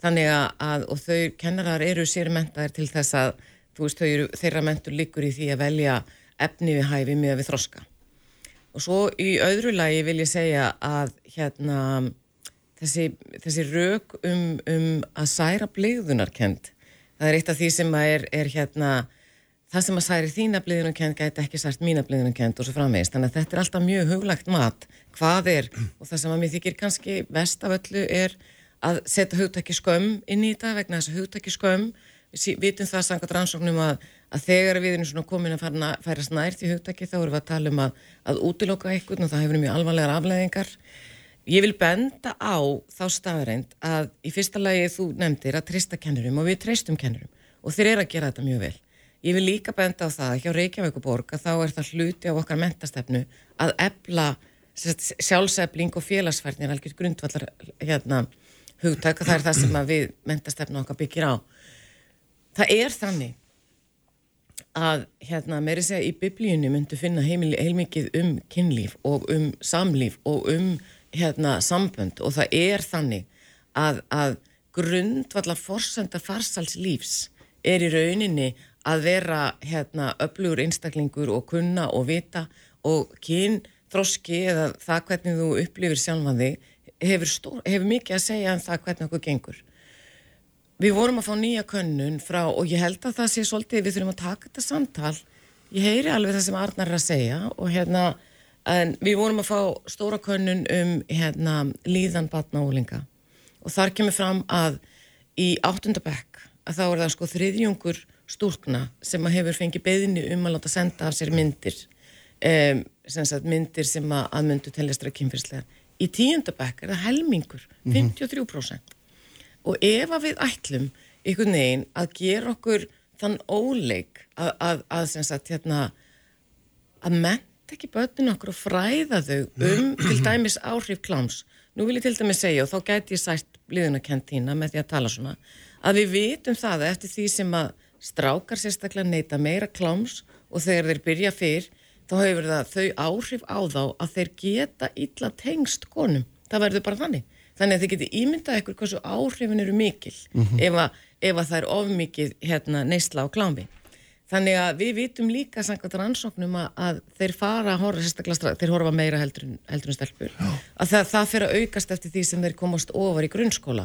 þannig að, og þau kennarar eru sér mentaðir til þess að veist, eru, þeirra mentur líkur í því að velja efni við hæfi með við þroska. Og svo í öðru lagi vil ég segja að hérna þessi, þessi rauk um, um að særa bleiðunarkend, það er eitt af því sem er, er hérna það sem að særi þína bleiðunarkend gæti ekki sært mína bleiðunarkend og svo framvegist. Þannig að þetta er alltaf mjög huglagt mat, hvað er og það sem að mér þykir kannski vest af öllu er að setja hugtæki skömm inn í þetta vegna þess að hugtæki skömm við vitum það sangat rannsóknum að, að þegar við erum svona komin að fara, færa snært í hugtæki þá erum við að tala um að, að útiloka eitthvað og það hefur mjög alvarlegar afleðingar ég vil benda á þá staðreind að í fyrsta lagi þú nefndir að trista kennurum og við treystum kennurum og þeir eru að gera þetta mjög vel ég vil líka benda á það hjá Reykjavíkuborg að þá er það hluti á okkar mentastefnu að ebla sjálfsefling og félagsfærnir algjör grundvallar hérna hugtæk og það er það sem við mentastefna okkar byggir á. Það er þannig að hérna meiri segja í biblíunni myndu finna heilmikið um kynlíf og um samlíf og um hérna sambönd og það er þannig að, að grundvallar forsönda farsals lífs er í rauninni að vera hérna öflugur einstaklingur og kunna og vita og kyn þroski eða það hvernig þú upplifir sjálfan þig hefur, stór, hefur mikið að segja um það hvernig okkur gengur. Við vorum að fá nýja könnun frá og ég held að það sé svolítið við þurfum að taka þetta samtal. Ég heyri alveg það sem Arnar er að segja og hérna en við vorum að fá stóra könnun um hérna líðan batna ólinga og þar kemur fram að í áttundabekk að þá er það sko þriðjungur stúrkna sem að hefur fengið beðinu um að láta senda af sér myndir um, sem sagt, myndir sem að, myndu tellistra kynfyrslegar í tíundabæk er það helmingur 53% mm -hmm. Og ef að við ætlum einhvern veginn að gera okkur þann óleik að, að, að sagt hérna að menta ekki börnun okkur og fræða þau um til dæmis áhrif kláms nú vil ég til dæmis segja og þá gæti ég sætt liðunakentína með því að tala svona að við vitum það eftir því sem að strákar sérstaklega neyta meira kláms og þegar þeir byrja fyrr þá hefur það þau áhrif á þá að þeir geta illa tengst konum. Það verður bara þannig. Þannig að þið geti ímyndað ykkur hversu áhrifin eru mikil mm -hmm. ef, að, ef að það er ofmikið hérna, neysla á klámi. Þannig að við vitum líka samkvæmt rannsóknum að, að þeir fara að horfa þeir horfa meira heldur, heldur en stelpur, Já. að það, það fyrir að aukast eftir því sem þeir komast ofar í grunnskóla.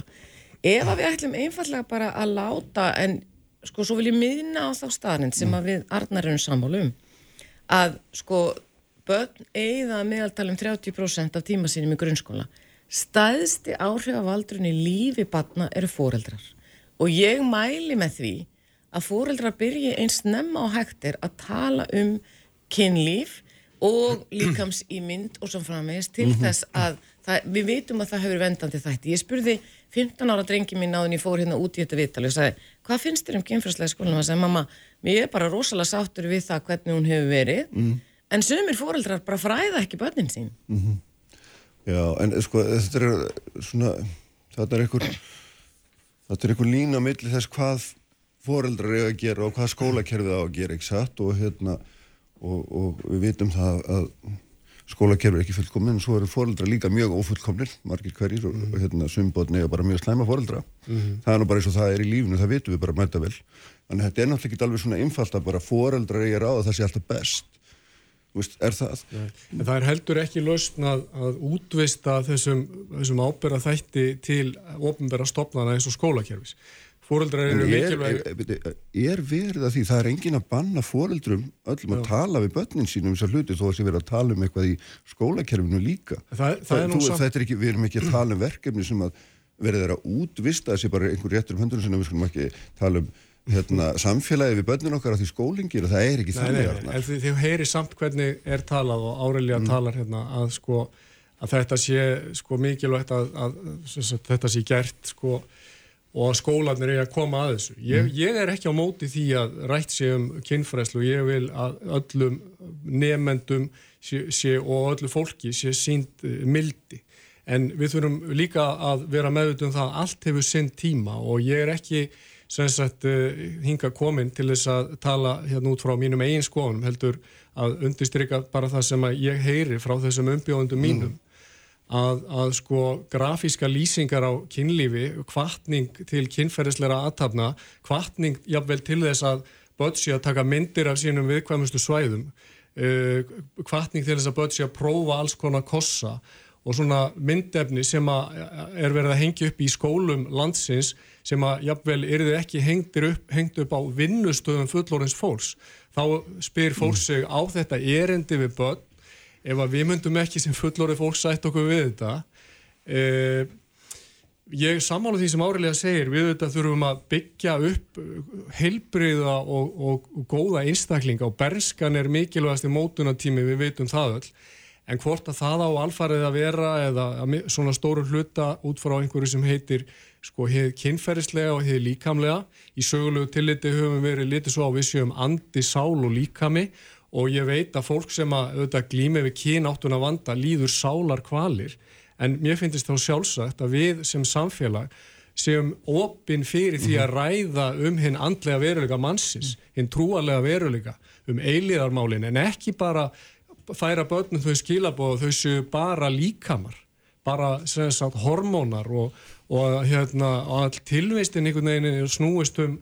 Ef að við ætlum einfallega bara að láta, en sko svo vil ég miðna á þá staðin sem að við arnarum sammálum, að sko börn eigða meðaltalum 30% af tíma sínum í grunnskóla staðsti áhrif af aldrun í lífi batna eru fóreldrar og ég mæli með því að fóreldrar byrji eins nefna á hægtir að tala um kynlíf og líkams í mynd og svo framvegist til mhm. þess að það, við veitum að það hefur vendandi þætti. Ég spurði 15 ára drengi mín áðin ég fór hérna út í þetta viðtal og sagði, hvað finnst þér um kynfræslega skólinu? Og það sagði, mamma, mér er bara rosalega sáttur við það hvernig hún hefur verið, mm. en sömur fóreldrar bara fræða ekki börnin sín. Mm -hmm. Já, en sko, þetta er svona, þetta er einhver, þetta er einhver lína millir þess hvað fóreldrar eru að gera og hvað skólakerfið á að gera, ekki satt, og hérna, og, og við vitum það að skólakerfið er ekki fullkominn en svo eru fóreldra líka mjög ofullkomnir margir hverjir og, mm. og hérna sumbotni er bara mjög slæma fóreldra mm -hmm. það er nú bara eins og það er í lífinu, það vitum við bara mæta vel þannig að þetta er náttúrulega ekki alveg svona einfalt að bara fóreldra er á að það sé alltaf best Vist, er það? En það er heldur ekki lausn að, að útvista þessum, þessum ábyrra þætti til ofnbæra stopnana eins og skólakerfis Fóreldrar eru mikilvæg Er verið að því, það er engin að banna fóreldrum öllum að Já. tala við börnin sínum þessar hluti þó að sé verið að tala um eitthvað í skólakerfinu líka það, það, það er þú, er ekki, við erum ekki að tala um verkefni sem að verið þeirra útvista þessi bara einhver réttur um höndunum sem við skulum ekki tala um hérna, samfélagi við börnin okkar að því skólingir það er ekki þannig en þið, þið heyri samt hvernig er talað og áreilega mm. talar hérna, að, sko, að þetta sé sko, mikilvægt að, að, að þetta sé gert sko og að skólanir er að koma að þessu. Ég, ég er ekki á móti því að rætt sé um kynfræslu og ég vil að öllum nefendum sé, sé, og öllu fólki sé sínd mildi. En við þurfum líka að vera meðutum það að allt hefur sinn tíma og ég er ekki sem sagt hinga komin til þess að tala hérna út frá mínum eigin skoðunum heldur að undistrykka bara það sem að ég heyri frá þessum umbjóðundum mínum. Að, að sko grafíska lýsingar á kynlífi, kvartning til kynferðisleira aðtapna, kvartning jafnvel til þess að bötsi að taka myndir af sínum viðkvæmustu svæðum, kvartning til þess að bötsi að prófa alls konar kossa og svona myndefni sem er verið að hengja upp í skólum landsins sem að jafnvel er þið ekki upp, hengt upp á vinnustöðum fullorins fólks. Þá spyr fólk sig á þetta erendi við börn. Ef að við myndum ekki sem fullorði fólk sætt okkur við þetta eh, ég samála því sem árilega segir. Við þetta þurfum að byggja upp heilbriða og, og, og góða einstaklinga og berskan er mikilvægast í mótunatími við veitum það öll en hvort að það á alfarið að vera eða svona stóru hluta út frá einhverju sem heitir sko hefð kynferðislega og hefð líkamlega. Í sögulegu tilliti höfum verið litið svo á vissjum andi, sál og líkami. Og ég veit að fólk sem að auðvitað glými við kynáttuna vanda líður sálar kvalir. En mér finnst þá sjálfsagt að við sem samfélag séum opinn fyrir því að ræða um hinn andlega veruleika mannsins, hinn trúalega veruleika um eiliðarmálin en ekki bara færa börnum þau skilabóð þau séu bara líkamar bara sagt, hormónar og, og hérna, all tilvistin einhvern veginn snúist um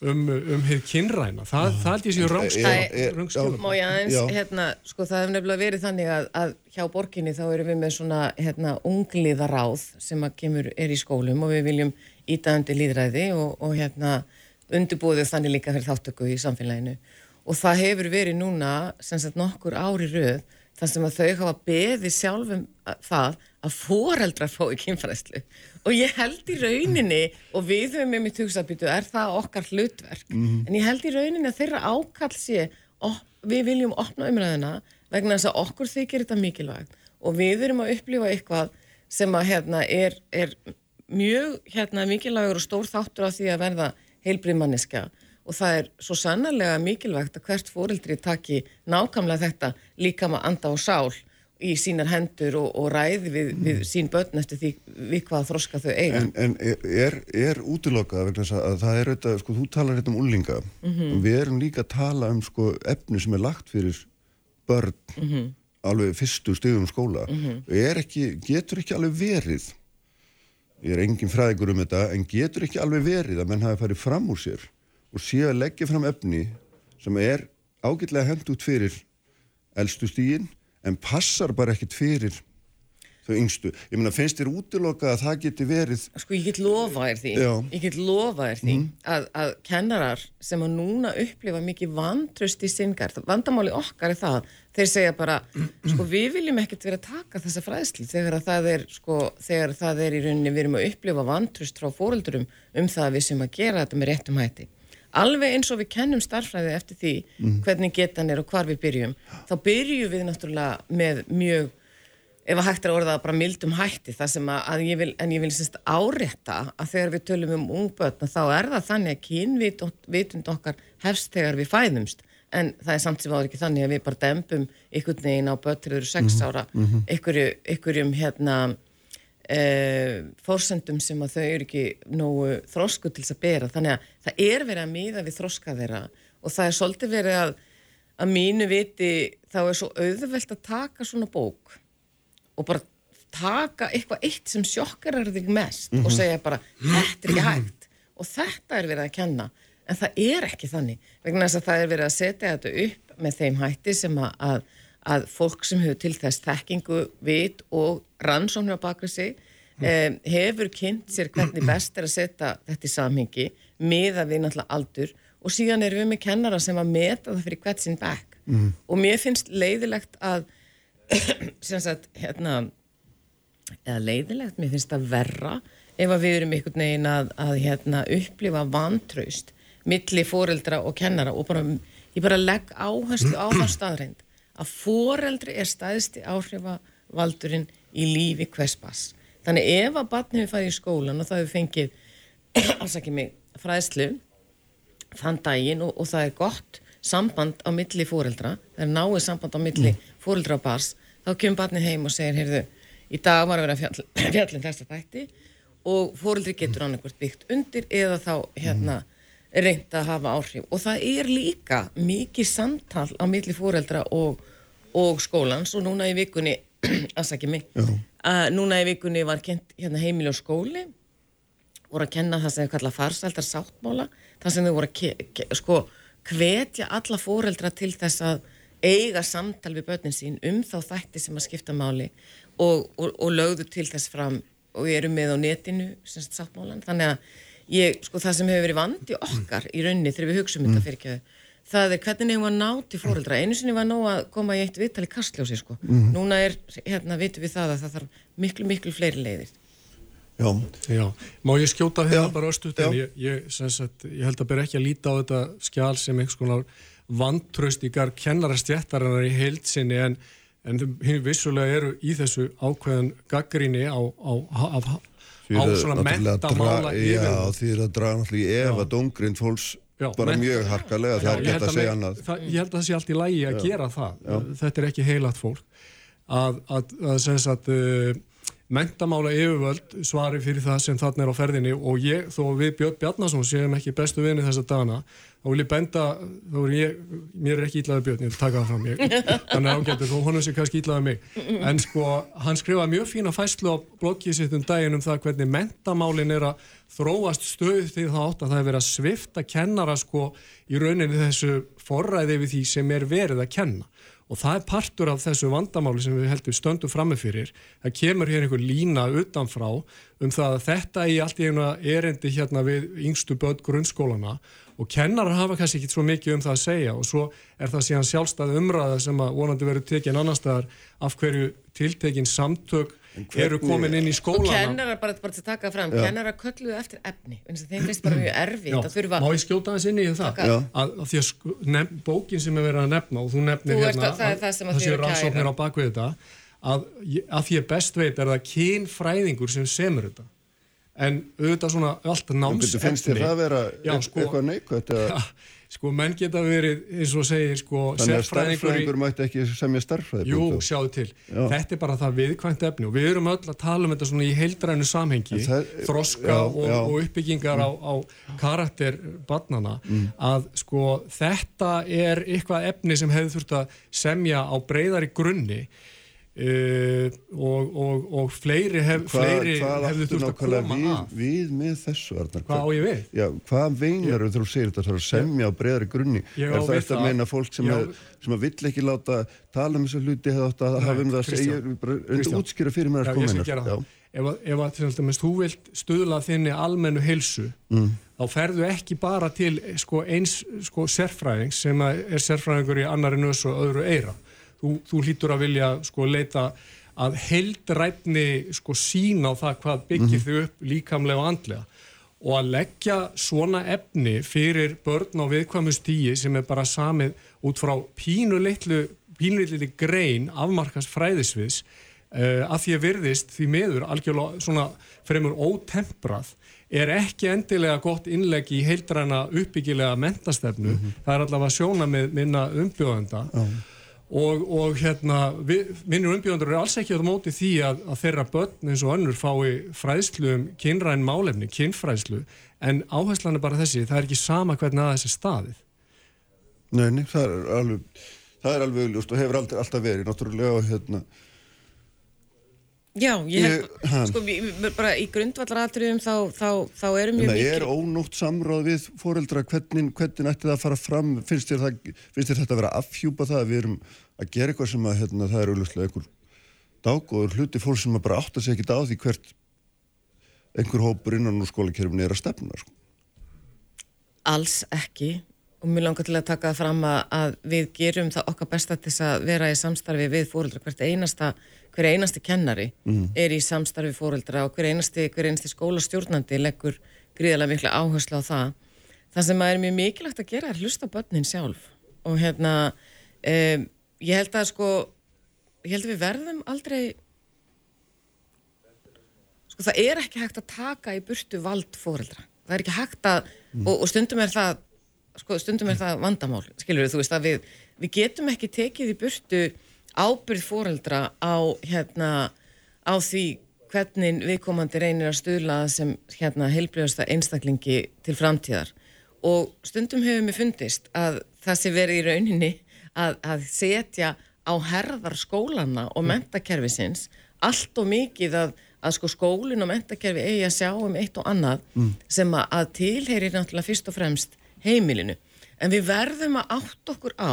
um, um hér kynræna. Það, það held ég séu röngskjöfum Má ég aðeins, hérna, sko það hefur nefnilega verið þannig að, að hjá borginni þá erum við með svona hérna ungliðaráð sem að kemur er í skólum og við viljum ítaðandi líðræði og, og hérna undirbúðu þannig líka fyrir þáttöku í samfélaginu og það hefur verið núna sem sagt nokkur ári röð þar sem að þau hafa beðið sjálfum það að foreldrar fái kynfræslu og ég held í rauninni og við höfum með mitt hugsaðbyttu er það okkar hlutverk? Mm -hmm. en ég held í rauninni að þeirra ákall sé við viljum opna umræðina vegna þess að okkur þykir þetta mikilvægt. Og við erum að upplifa eitthvað sem að hérna er, er mjög hérna mikilvægur og stór þáttur á því að verða heilbrið manniska og það er svo sannarlega mikilvægt að hvert fóreldri taki nákvæmlega þetta líka með anda og sál í sínar hendur og, og ræði við, við mm. sín börn eftir því við hvað þroska þau eiga. En, en er, er útilokað vegna að það er auðvitað, sko, þú talar hérna um úlinga, mm -hmm. við erum líka að tala um sko efni sem er lagt fyrir börn mm -hmm. alveg fyrstu stegum skóla. -hmm. Er ekki, getur ekki alveg verið, ég er engin fræðigur um þetta, en getur ekki alveg verið að menn hafi farið fram úr sér og sé að leggja fram efni sem er ágætlega hendt út fyrir eldstu stíginn en passar bara ekkit fyrir þau yngstu. Ég meina, finnst þér útiloka að það geti verið... Sko, ég get lofa þér því, Já. ég get lofa þér því mm. að, að kennarar sem að núna upplifa mikið vantröst í syngar, vandamáli okkar er það, þeir segja bara, sko, við viljum ekkert vera að taka þessa fræðsli þegar það er, sko, þegar það er í rauninni við erum að upplifa vantröst frá fóröldurum um það að við sem að gera þetta með réttum hætti alveg eins og við kennum starfræði eftir því mm. hvernig getan er og hvar við byrjum þá byrjum við náttúrulega með mjög, ef að hægt er að orða bara mildum hætti það sem að, að ég vil en ég vil semst árétta að þegar við tölum um ungbötna þá er það þannig að kynvitund okkar hefst þegar við fæðumst en það er samt sem áður ekki þannig að við bara dempum einhvern veginn á eru 6 mhm. ára mm -hmm. einhverjum hérna Uh, fórsendum sem að þau eru ekki nógu þrósku til þess að bera þannig að það er verið að míða við þróska þeirra og það er svolítið verið að að mínu viti þá er svo auðvelt að taka svona bók og bara taka eitthvað eitt sem sjokkarar þig mest mm -hmm. og mhm. segja bara þetta er ekki hægt og þetta er verið að kenna en það er ekki þannig vegna þess að það er verið að setja þetta upp með þeim hætti sem að, að fólk sem hefur til þess þekkingu, vit og rannsóknir á bakvið sig um, hefur kynnt sér hvernig best er að setja þetta í samhengi með að við náttúrulega aldur og síðan erum við með kennara sem að meta það fyrir hvert sinn back mm. og mér finnst leiðilegt að sem sagt, hérna eða leiðilegt, mér finnst það verra ef að við erum einhvern veginn að, að hérna, upplifa vantraust milli fóreldra og kennara og bara, ég bara legg áherslu á það staðreind að foreldri er staðisti áhrifavaldurinn í lífi hvers bass. Þannig ef að batni hefur farið í skólan og það hefur fengið afsaki mig, fræðslu þann daginn og, og það er gott samband á milli fóreldra það er náið samband á milli mm. fóreldra og bars þá kemur barni heim og segir heyrðu, í dag var að vera fjall, fjallin þessa þætti og fóreldri getur annarkvært byggt undir eða þá hérna reynd að hafa áhrif og það er líka mikið samtal á milli fóreldra og, og skólans og núna í vikunni aðsaki mig að núna í vikunni var kent hérna heimili og skóli voru að kenna það sem þau kalla farsældar sáttmála það sem þau voru að sko hvetja alla fóreldra til þess að eiga samtal við börnin sín um þá þætti sem að skipta máli og, og, og lögðu til þess fram og við erum með á netinu semst sáttmálan, þannig að ég, sko það sem hefur verið vandi okkar í raunni þegar við hugsaum mm. þetta fyrir ekki það er hvernig hefum við að ná til fóreldra einu sinni var ná að koma í eitt viðtali kastljósi sko, mm. núna er, hérna vitum við það að það þarf miklu miklu fleiri leiðir. Já. Já, má ég skjóta hérna bara östu en ég, ég, sagt, ég held að ber ekki að líta á þetta skjál sem einhvers konar vantraust ykkar kennarastjættarinnar í heilsinni en, en hinn vissulega eru í þessu ákveðan gaggrinni á, á, á, á svona mentamála yfir. Já, því það draga náttúrulega í ef að dongrind fólks Já, bara menn, mjög harkalega, það er gett að segja annað. Það, ég held að það sé allt í lægi að Já. gera það. Já. Þetta er ekki heilat fólk. Að, að, að, að uh, mentamála yfirvöld svari fyrir það sem þarna er á ferðinni og ég, þó við Björn Bjarnason séum ekki bestu vinni þessa dagana þá vil ég benda, þá er ég mér er ekki ítlaðið Björn, ég vil taka það fram ég, hann er ágættur, þó honum sé kannski ítlaðið mig. En sko, hann skrifaði mjög fína fæslu á bloggið sitt um daginn um það hvernig mentamálin er að þróast stöð því það átt að það er verið að svifta kennara sko í rauninni þessu forræði við því sem er verið að kenna og það er partur af þessu vandamáli sem við heldum stöndum frammefyrir það kemur hér einhver lína utanfrá um það að þetta í allt í einu erendi hérna við yngstu börn grunnskólana og kennarar hafa kannski ekki svo mikið um það að segja. Og svo er það síðan sjálfstæð umræða sem að vonandi verið tekinn annar staðar af hverju tiltekinn samtök eru komin inn í skólana. og kennarar, bara, bara til að taka fram, Já. kennarar kölluðu eftir efni, þeim finnst bara mjög erfitt að Má ég skjóta þess inn í það? Að, að því að sko, nef, bókin sem er verið að nefna og þú nefnir þú hérna það, það, það þessi rannsóknir á bakvið þetta að, að því að best veit er það kynfræðingur sem semur þetta. En auðvitað svona allt námsefni finnst þér það að vera sko, eitthvað neikvægt eða Sko menn geta verið, eins og segir, sko, Þannig að starffræðingur mætti ekki semja starffræði. Jú, sjáðu til. Já. Þetta er bara það viðkvæmt efni og við erum öll að tala um þetta svona í heildrænu samhengi, það, þroska já, og, og uppbyggingar mm. á, á karakter barnana, mm. að sko þetta er eitthvað efni sem hefur þurft að semja á breyðari grunni Uh, og, og, og fleiri, hef, Hva, fleiri hefðu þurft að koma við, að? við með þessu Arnar, hvað á ég við? Já, hvað veinar þú segir þetta? Að semja á breyðari grunni. Er það eftir að meina fólk sem, að, sem vill ekki láta tala um þessu hluti hefði átt að hafa um það að segja? Undir útskýra fyrir mér að koma ef, ef að þú vilt stuðla þinni almennu heilsu mm. þá ferðu ekki bara til sko, eins sko, sérfræðing sem er sérfræðingur í annari nös og öðru eira þú, þú hlýtur að vilja sko leita að heldrætni sko sína á það hvað byggir mm -hmm. þau upp líkamlega og andlega og að leggja svona efni fyrir börn á viðkvæmustígi sem er bara samið út frá pínuleitlu pínuleitli grein afmarkast fræðisviðs uh, að því að virðist því meður algjörlega svona fremur ótemprað er ekki endilega gott innlegg í heildræna uppbyggilega mentastefnu, mm -hmm. það er allavega sjóna með minna umbjóðanda oh og, og hérna minnur umbjöndur eru alls ekki á móti því að, að þeirra börn eins og önnur fái fræðslu um kynræn málefni, kynfræðslu. En áherslan er bara þessi, það er ekki sama hvernig að þessi staðið. Nei, nei, það er alveg það er alveg auðvist og hefur alltaf verið náttúrulega hérna Já, ég hef, sko, bara í grundvallaratriðum þá, þá, þá erum mjög mikil... Það er ónútt samráð við fóreldra, hvernig, hvernig ætti það að fara fram, finnst þér, það, finnst þér þetta að vera afhjúpa það að við erum að gera eitthvað sem að hérna, það er auðvitað einhver dágóður hluti fólk sem bara átt að segja ekki á því hvert einhver hópur innan úr skólakerfni er að stefna, sko. Alls ekki og mér langar til að taka það fram að, við gerum það okkar besta til að vera í samstarfi við fóreldra hvert einasta hver einasti kennari mm. er í samstarfi fóreldra og hver einasti, hver einasti skólastjórnandi leggur gríðarlega miklu áherslu á það. Það sem er mjög mikilvægt að gera er hlusta börnin sjálf og hérna um, ég held að sko ég held að við verðum aldrei sko það er ekki hægt að taka í burtu vald fóreldra það er ekki hægt að og, og stundum er það sko, stundum er það vandamál, skilur við, þú veist að við, við getum ekki tekið í burtu ábyrð fóreldra á hérna, á því hvernig viðkomandi reynir að stuðla sem hérna heilbrjóðasta einstaklingi til framtíðar. Og stundum hefur mér fundist að það sé verið í rauninni að, að setja á herðar skólana og mentakerfisins allt og mikið að, að sko skólinn og mentakerfi eigi að sjá um eitt og annað sem að, að tilheyrir náttúrulega fyrst og fremst heimilinu. En við verðum að átt okkur á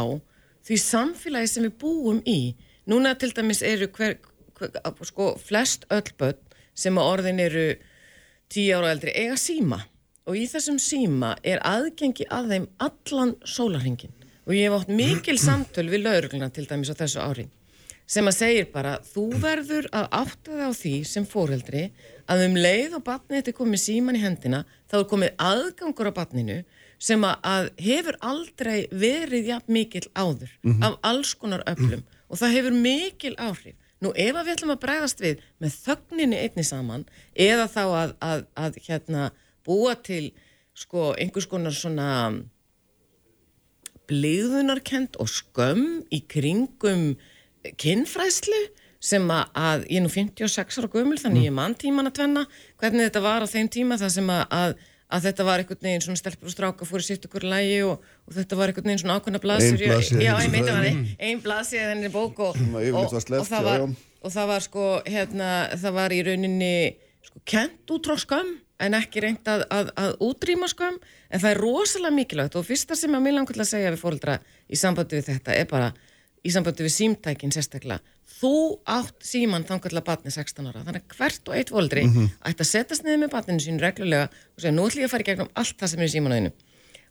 því samfélagi sem við búum í. Núna til dæmis eru hver, hver, sko, flest öll börn sem að orðin eru tíu ára eldri eiga síma og í þessum síma er aðgengi að þeim allan sólarhingin og ég hef átt mikil samtöl við laurugluna til dæmis á þessu ári sem að segir bara þú verður að átta þig á því sem fóreldri að um leið og batnið þetta er komið síman í hendina þá er komið aðgangur á batninu sem að, hefur aldrei verið jafn mikil áður af alls konar öflum. Og það hefur mikil áhrif. Nú ef að við ætlum að bregðast við með þögninni einni saman eða þá að, að, að hérna, búa til sko einhvers konar svona bliðunarkend og skömm í kringum kinnfræslu sem að, að ég er nú 56 ára gömul þannig ég er mann tíman að tvenna hvernig þetta var á þeim tíma það sem að, að, þetta var einhvern veginn svona stelpur og stráka fóru sitt okkur lægi og, og þetta var einhvern veginn svona ákveðna blasur Ein blaðsíða já, ég fræðinni. það, ein blasið þenni bók og, og, og, það var, og það var sko hérna, það var í rauninni sko, kent út frá skömm en ekki reynd að, að, að útrýma skömm. En það er rosalega mikilvægt og fyrsta sem að mér langar til að segja við fóreldra í sambandi við þetta er bara í sambandi við símtækin sérstaklega. Þú átt síman þangar til að batni 16 ára. Þannig að hvert og eitt fóreldri ætti að setjast niður með batninu sínu reglulega og segja nú ætlum ég að fara í gegnum allt það sem er í símanæðinu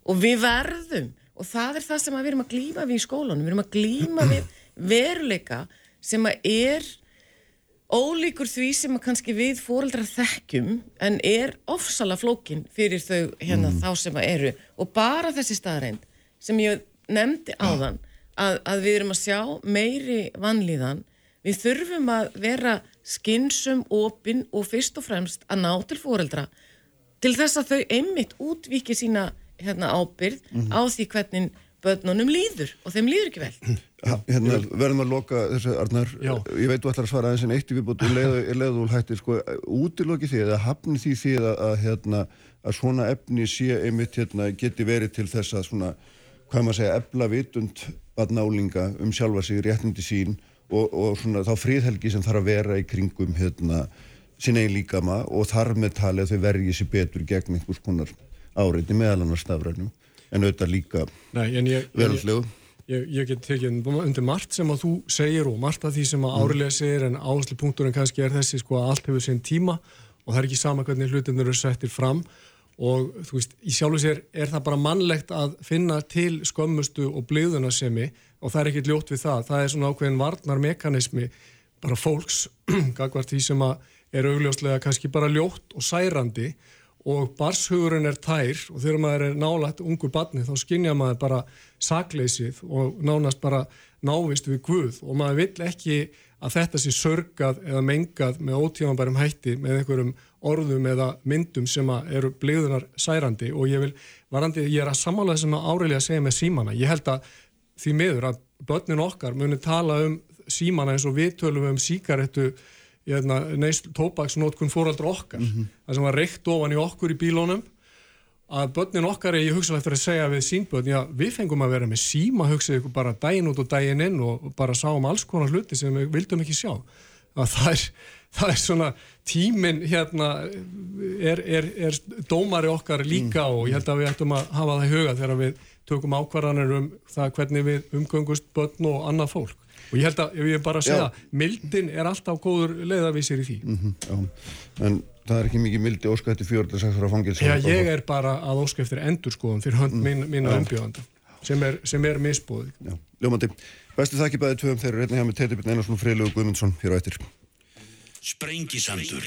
og við verðum og það er það sem við erum að glíma við í skólanum. Við erum að glíma við veruleika sem að er ólíkur því sem að kannski við fóreldrar þekkjum en er ofsala flókin fyrir þau hérna þá sem að eru. Og bara þessi staðreind sem ég nefndi áðan að, að við erum að sjá meiri vanlíðan. Við þurfum að vera skinsum, opin og fyrst og fremst að ná til fóreldra til þess að þau einmitt útvíki sína hérna ábyrð á því hvernig börnunum líður og þeim líður ekki vel. Hérna, verðum að loka þessu Arnar, Já. ég veit þú ætlar að svara aðeins en eitt í viðbútt, leðu, leðu þú hættir sko, útiloki því eða hafni því því að, að, hérna, að svona efni sé einmitt hérna, geti verið til þess að svona, hvað maður segja, efla vitund badnálinga um sjálfa sig, réttindi sín og, og svona þá fríðhelgi sem þarf að vera í kringum hérna, sín eigin líkama og þar með talið að þau vergi sér betur gegn einhvers konar áreiti meðal annars stafrænum en auðvitað líka en ég, ég, ég, get tekið undir margt sem að þú segir og margt af því sem að árilega segir en áherslu punkturinn kannski er þessi sko að allt hefur sinn tíma og það er ekki sama hvernig hlutinur eru settir fram. og þú veist, í sjálfu sér er það bara mannlegt að finna til skömmustu og blíðunarsemi og það er ekkert ljótt við það, það er svona ákveðin varnarmekanismi bara fólks gagvart því sem er augljóslega kannski bara ljótt og særandi og barshugurinn er tær og þegar maður er nálægt ungur barni þá skinja maður bara sakleysið og nánast bara návist við Guð. Og maður vill ekki að þetta sé sörgað eða mengað með ótímanbærum hætti með einhverjum orðum eða myndum sem eru bleiðunar særandi og ég vil, varandi, ég er að samála þessum að áreilega segja með símana, ég held að því miður að börnin okkar muni tala um símana eins og við tölum um síkaretu hérna, neist tóbaksnótkun fóraldra okkar það sem var reykt ofan í okkur í bílónum að börnin okkar er ég hugsalega eftir að segja við sínbörn, já við fengum að vera með síma hugsaðu ykkur bara daginn út og daginn inn og bara sáum alls konar hluti sem við vildum ekki sjá. Að það er, það er svona tíminn hérna er, er, er dómari okkar líka og ég held að við ættum að hafa það í huga þegar við tökum ákvarðanir um það hvernig við umgöngust börn og annað fólk. Og ég held að, ég vil bara segja, mildin er alltaf góður leiðavísir í því. Mhm, já. en það er ekki mikið mildi óska fjörður sagt frá fangils Já, ég er bara að óska eftir endurskoðum fyrir hönd mín, mínu umbjóðanda sem er, sem er misbúið. Ljómandi, bestu þakki bæði tvöum þeir eru einnig hjá með Teitibjörn Einarsson og Freylugu Guðmundsson. Á eftir Sprengisandur.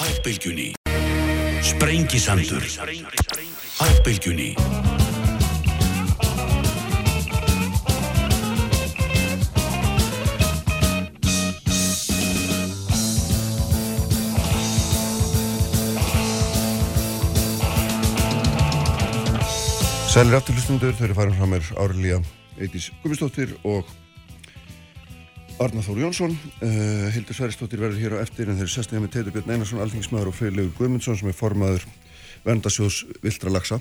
Á bylgjunni Sprengisandur. Á bylgjunni Sælir afturlustundur, þau eru farin frá mér Árlíja Eitís Guðmundsdóttir og Arnar Þór Jónsson. Uh, Hildur Sveristóttir verður hér á eftir en þeir eru sestið með Teitur Björn Einarsson, alþingismæður og Freylegur Guðmundsson sem er formaður Verndarsjóðs Viltra Laxa.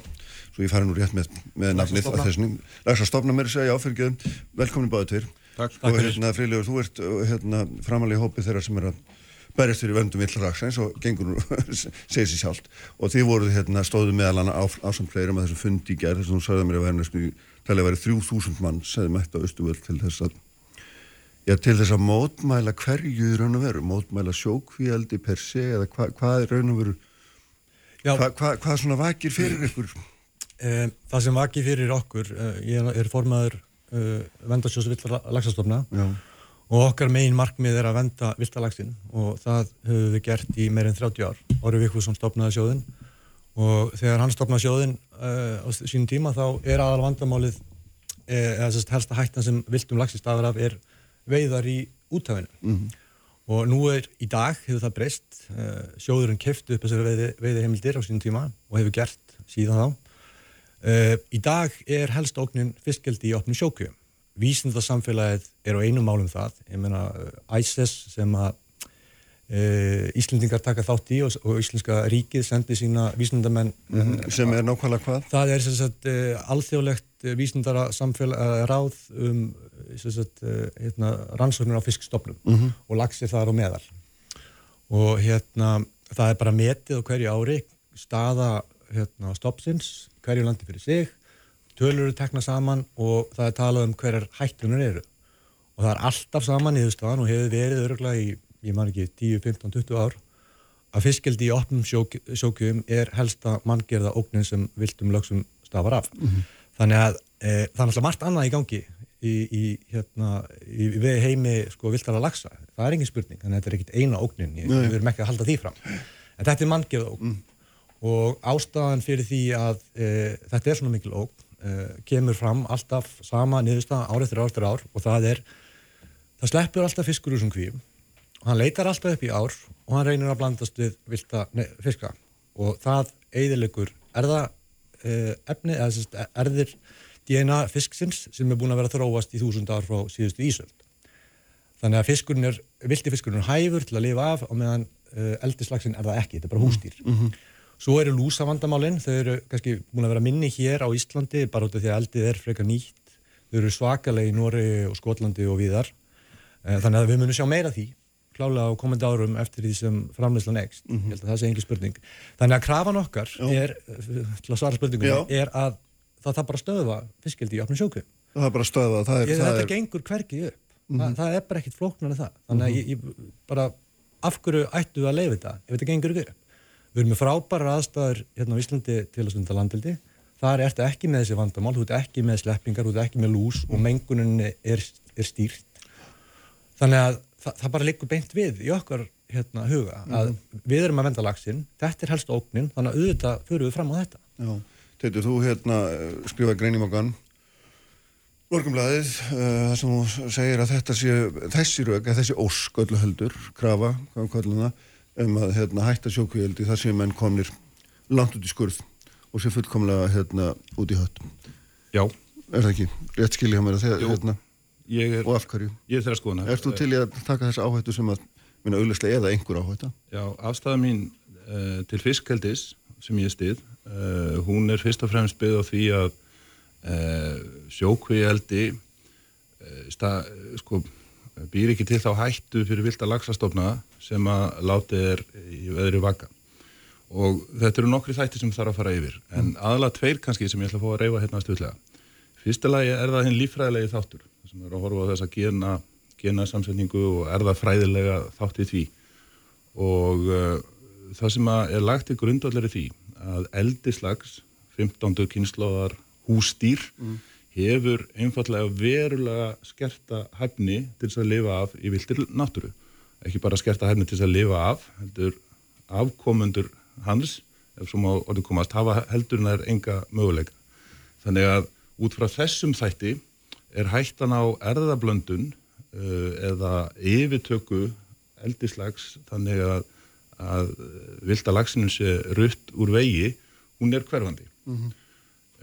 Svo ég fari nú rétt með, með nafnið að þessum. Laxa stofna mér segja áfyrgjöðum. Velkomin báðu tveir. Takk. Og hérna Freylegur, þú ert uh, hérna, framalega í hópi þeirra sem er að berjast fyrir verndum Viltra Laxa eins og gengur nú, segir sér sjálft. Og þið voruð hérna, stóðu meðal hana á, á samt fleirum að þessu fundi í gerð, þess að hún sagði mér að verðast talið að væri 3000 mann segði mætt á Östuvöld til þess að já, til þess að mótmæla hverju raun og veru, mótmæla sjókvíaldi per se eða hva, hvað raun og veru hva, hva, hvað svona vakir fyrir ykkur Um, það sem vakið fyrir okkur, uh, ég er formaður uh, vendarsjóðs vilda lagsastofna Já. og okkar megin markmið er að venda vilda lagsin og það höfum við gert í meirinn 30 ár. Orri Vikfússon stopnaði sjóðin og þegar hann stopnaði sjóðin á sínum tíma þá er aðal vandamálið eða þess að hættan sem vildum lagsi stafar af er veiðar í úthafinu Mhm. og nú er í dag hefur það breyst sjóðurinn kefti upp þessari veiði, veiði heimildir á sínum tíma og hefur gert síðan þá Uh, í dag er helst óknin fiskjaldi í opnum sjókjöfum. Vísindarsamfélagið er á einu málum það. Ég meina uh, ISIS sem að uh, Íslendingar taka þátt í og, og Íslenska ríkið sendi sína vísindamenn. sem er nákvæmlega hvað? Það er sagt alþjóðlegt vísindara ráð um sagt hérna, rannsóknir á fiskstofnum Mhm. og lagsir þar á meðal. Og hérna það er bara metið á hverju ári staða hérna, stoppsins, hverju landi fyrir sig, tölur eru tekna saman og það er talað um hverjar hættunar eru. Og það er alltaf saman í þústafan og hefur verið öruglega í, ég man ekki, 10, 15, 20 ár að fiskeldi í opnum sjók, sjókjum er helsta manngerða ógnin sem viltum lögsum stafar af. Þannig að e, það er alltaf margt annað í gangi í, í, hérna, í, við heimi sko viltara lagsa. Það er engin spurning, þannig að þetta er ekkit eina ógnin, ég, við erum ekki að halda því fram. En þetta er manngerða ógn. Og ástæðan fyrir því að e, þetta er svona mikil ógn e, kemur fram alltaf sama niðurstað ár eftir ár eftir ár og það er það sleppur alltaf fiskur úr svona kvíum. Og hann leitar alltaf upp í ár og hann reynir að blandast við vilta, nei, fiska. Og það eiðilegur erða e, efni, eða sérst erðir DNA fisksins sem er búin að vera þróast í þúsund ár frá síðustu ísöld þannig að fiskurinn er, vilti fiskurinn er hæfur til að lifa af og meðan e, eldislagsin er það ekki, þetta er bara hústýr Svo eru lúsavandamálinn, þau eru kannski búin að vera minni hér á Íslandi bara út af því að eldið er frekar nýtt. Þau eru svakalega í Nóri og Skotlandi og viðar. Þannig að við munum sjá meira því, klálega á komandi árum eftir því sem framleyslan ekst. Ég held að það sé engi spurning. Þannig að krafan okkar er, til að svara spurningunum, er að það þarf bara að stöðva fiskildi í opnum sjóku. Það er bara stöða, það er... Ég, það þetta er... gengur hvergi upp. Þa, það er bara ekkit flóknar en það. Þannig að ég, ég bara, af hverju ættu að leiða þetta ef þetta gengur ekki upp? Við erum með frábæra aðstæður hérna á Íslandi til að stunda landildi. Þar ertu ekki með þessi vandamál, þú ert ekki með sleppingar, þú ert ekki með lús og menguninni er, er stýrt. Þannig að það, það bara liggur beint við í okkar hérna, huga að við erum að venda lagsinn, þetta er helst óknin, þannig að auðvitað fyrir við fram á þetta. Já, Teitur, þú hérna skrifaði grein í mokkan Morgumlaðið, uh, það sem þú segir að þetta sé, þessi rauk, þessi ósk öllu heldur, krafa, hvað kallum það, um að hérna, hætta sjókvíaldi þar sem menn komnir langt út í skurð og sé fullkomlega hérna, út í hött. Já. Er það ekki? Rétt skilja mér að þegar, hérna, er, og af hverju? Ég er þeirra skoðuna. Erst þú til í að taka þessa áhættu sem að, minna auðvitað eða einhver áhætta? Já, afstæða mín uh, til fiskheldis sem ég stið, uh, hún er fyrst og fremst byggð á því að uh, sjókvíaldi sko, býr ekki til þá hættu fyrir vilt að lagsastofna sem að láti er í öðru vaka og þetta eru nokkri þætti sem þarf að fara yfir. En aðalega tveir kannski sem ég ætla að fá að reyfa hérna stutlega. Fyrsta lagi er það hinn lífræðilegi þáttur. Sem er að horfa á þessa gena, gena samsetningu og er það fræðilega þáttið því. Og uh, það sem er lagt í grundvallari því að eldislags 15. kynnslóðar hústýr mm. hefur einfallega verulega skerta hæfni til þess að lifa af í viltir náttúru ekki bara skerta hæfni til þess að lifa af heldur afkomundur hans ef svo má orðin komast hafa heldur en það er enga möguleika þannig að út frá þessum þætti er hættan á erðablöndun uh, eða yfirtöku eldislags þannig að, að vilda lagsinu sé rutt úr vegi hún er hverfandi. Mm -hmm.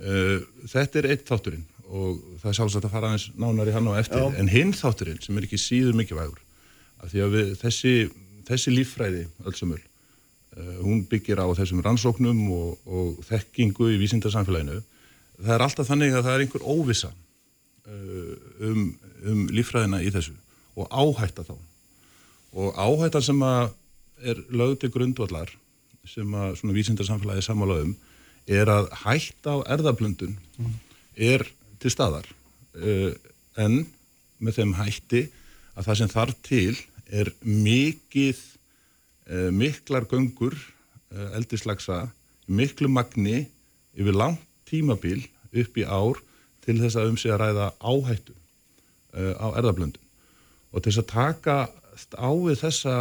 Uh, þetta er eitt þátturinn og það er sjálfsagt að fara aðeins nánar í hann á eftir, en hinn þátturinn sem er ekki síður mikilvægur, af því að við, þessi, þessi líffræði öllsumul, uh, hún byggir á þessum rannsóknum og, og þekkingu í vísindarsamfélaginu, það er alltaf þannig að það er einhver óvissa uh, um, um líffræðina í þessu og áhætta þá. Og áhættan sem að er lögð til grundvallar sem að svona vísindarsamfélagi sammála um er að hætta á erðablöndun er til staðar. Uh, en með þeim hætti að það sem þarf til er mikið uh, miklar göngur uh, eldislagsa miklu magni yfir langt tímabil upp í ár til þess að um sig að ræða áhættu á erðablöndun og til þess að taka á við þessa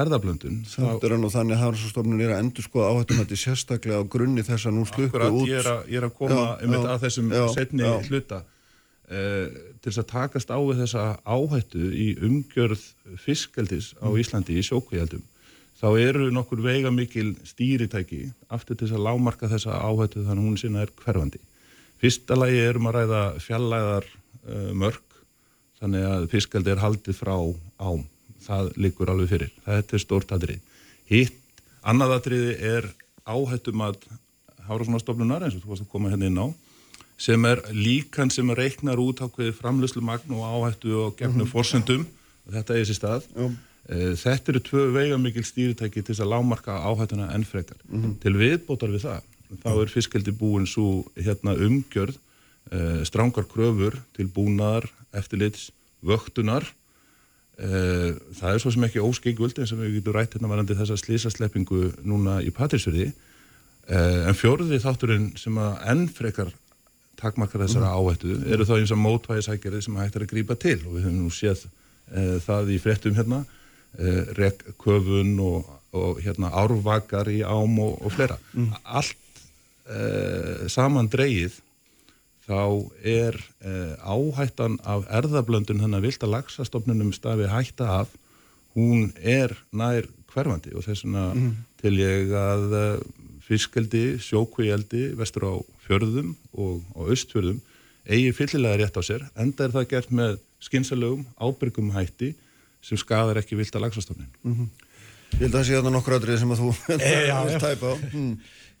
erðablöndun Samt er hann og þannig að Hafnarsstofnun er að endur skoða áhættum þetta sérstaklega á grunni þess að nú Akkurat, út ég er að, ég er að koma Já, um já, að þessum já, setni hluta uh, til þess að takast á við þessa áhættu í umgjörð fiskaldis á Mm. Íslandi í sjókvíaldum þá eru nokkur veiga mikil stýritæki aftur til þess að lámarka þessa áhættu þannig hún sinna er hverfandi. Fyrsta lagi erum að ræða fjallæðar uh, mörg þannig að fiskaldi er haldið frá ám. Það liggur alveg fyrir. Þetta er stórt atrið. Hitt, annað atriði er áhættum að Hárafnarstofnunar eins og þú varst að koma hérna inn á sem er líkan sem reiknar út ákveði framlöslu magn og áhættu og gefnum forsendum og þetta er þessi stað. Eh, Þetta eru tvö veigamikil stýritæki til þess að lámarka áhættuna enn frekar. Til viðbótar við það, þá er fiskeldi búin svo hérna umgjörð, uh, strángar kröfur til búnaðar, eftirlits, vöktunar. Uh, það er svo sem ekki óskegvöld eins og við getum rætt hérna varandi þessa slísasleppingu núna í Patrísfjörði. Uh, en fjórði þátturinn sem að enn frekar takmarkar þessara áhættu eru þá eins og mótvæðisækjari sem hægt er að grípa til og við höfum nú séð uh, það í fréttum hérna uh, rekköfun og, og hérna árvakar í ám og, og fleira. Allt uh, saman dreigið þá er uh, áhættan af erðablöndun þannig að vilda laxastofnunum stafi hætta af hún er nær hverfandi og þess vegna til ég að uh, fiskeldi, sjókvíeldi vestur á fjörðum og á austfjörðum eigi fyllilega rétt á sér enda er það gert með skynsalögum ábyrgum hætti sem skadar ekki vilda laxastofnin. Ég held að það sé þarna nokkur aðrið sem að þú Eh, já, vilt já. tæpa á mm.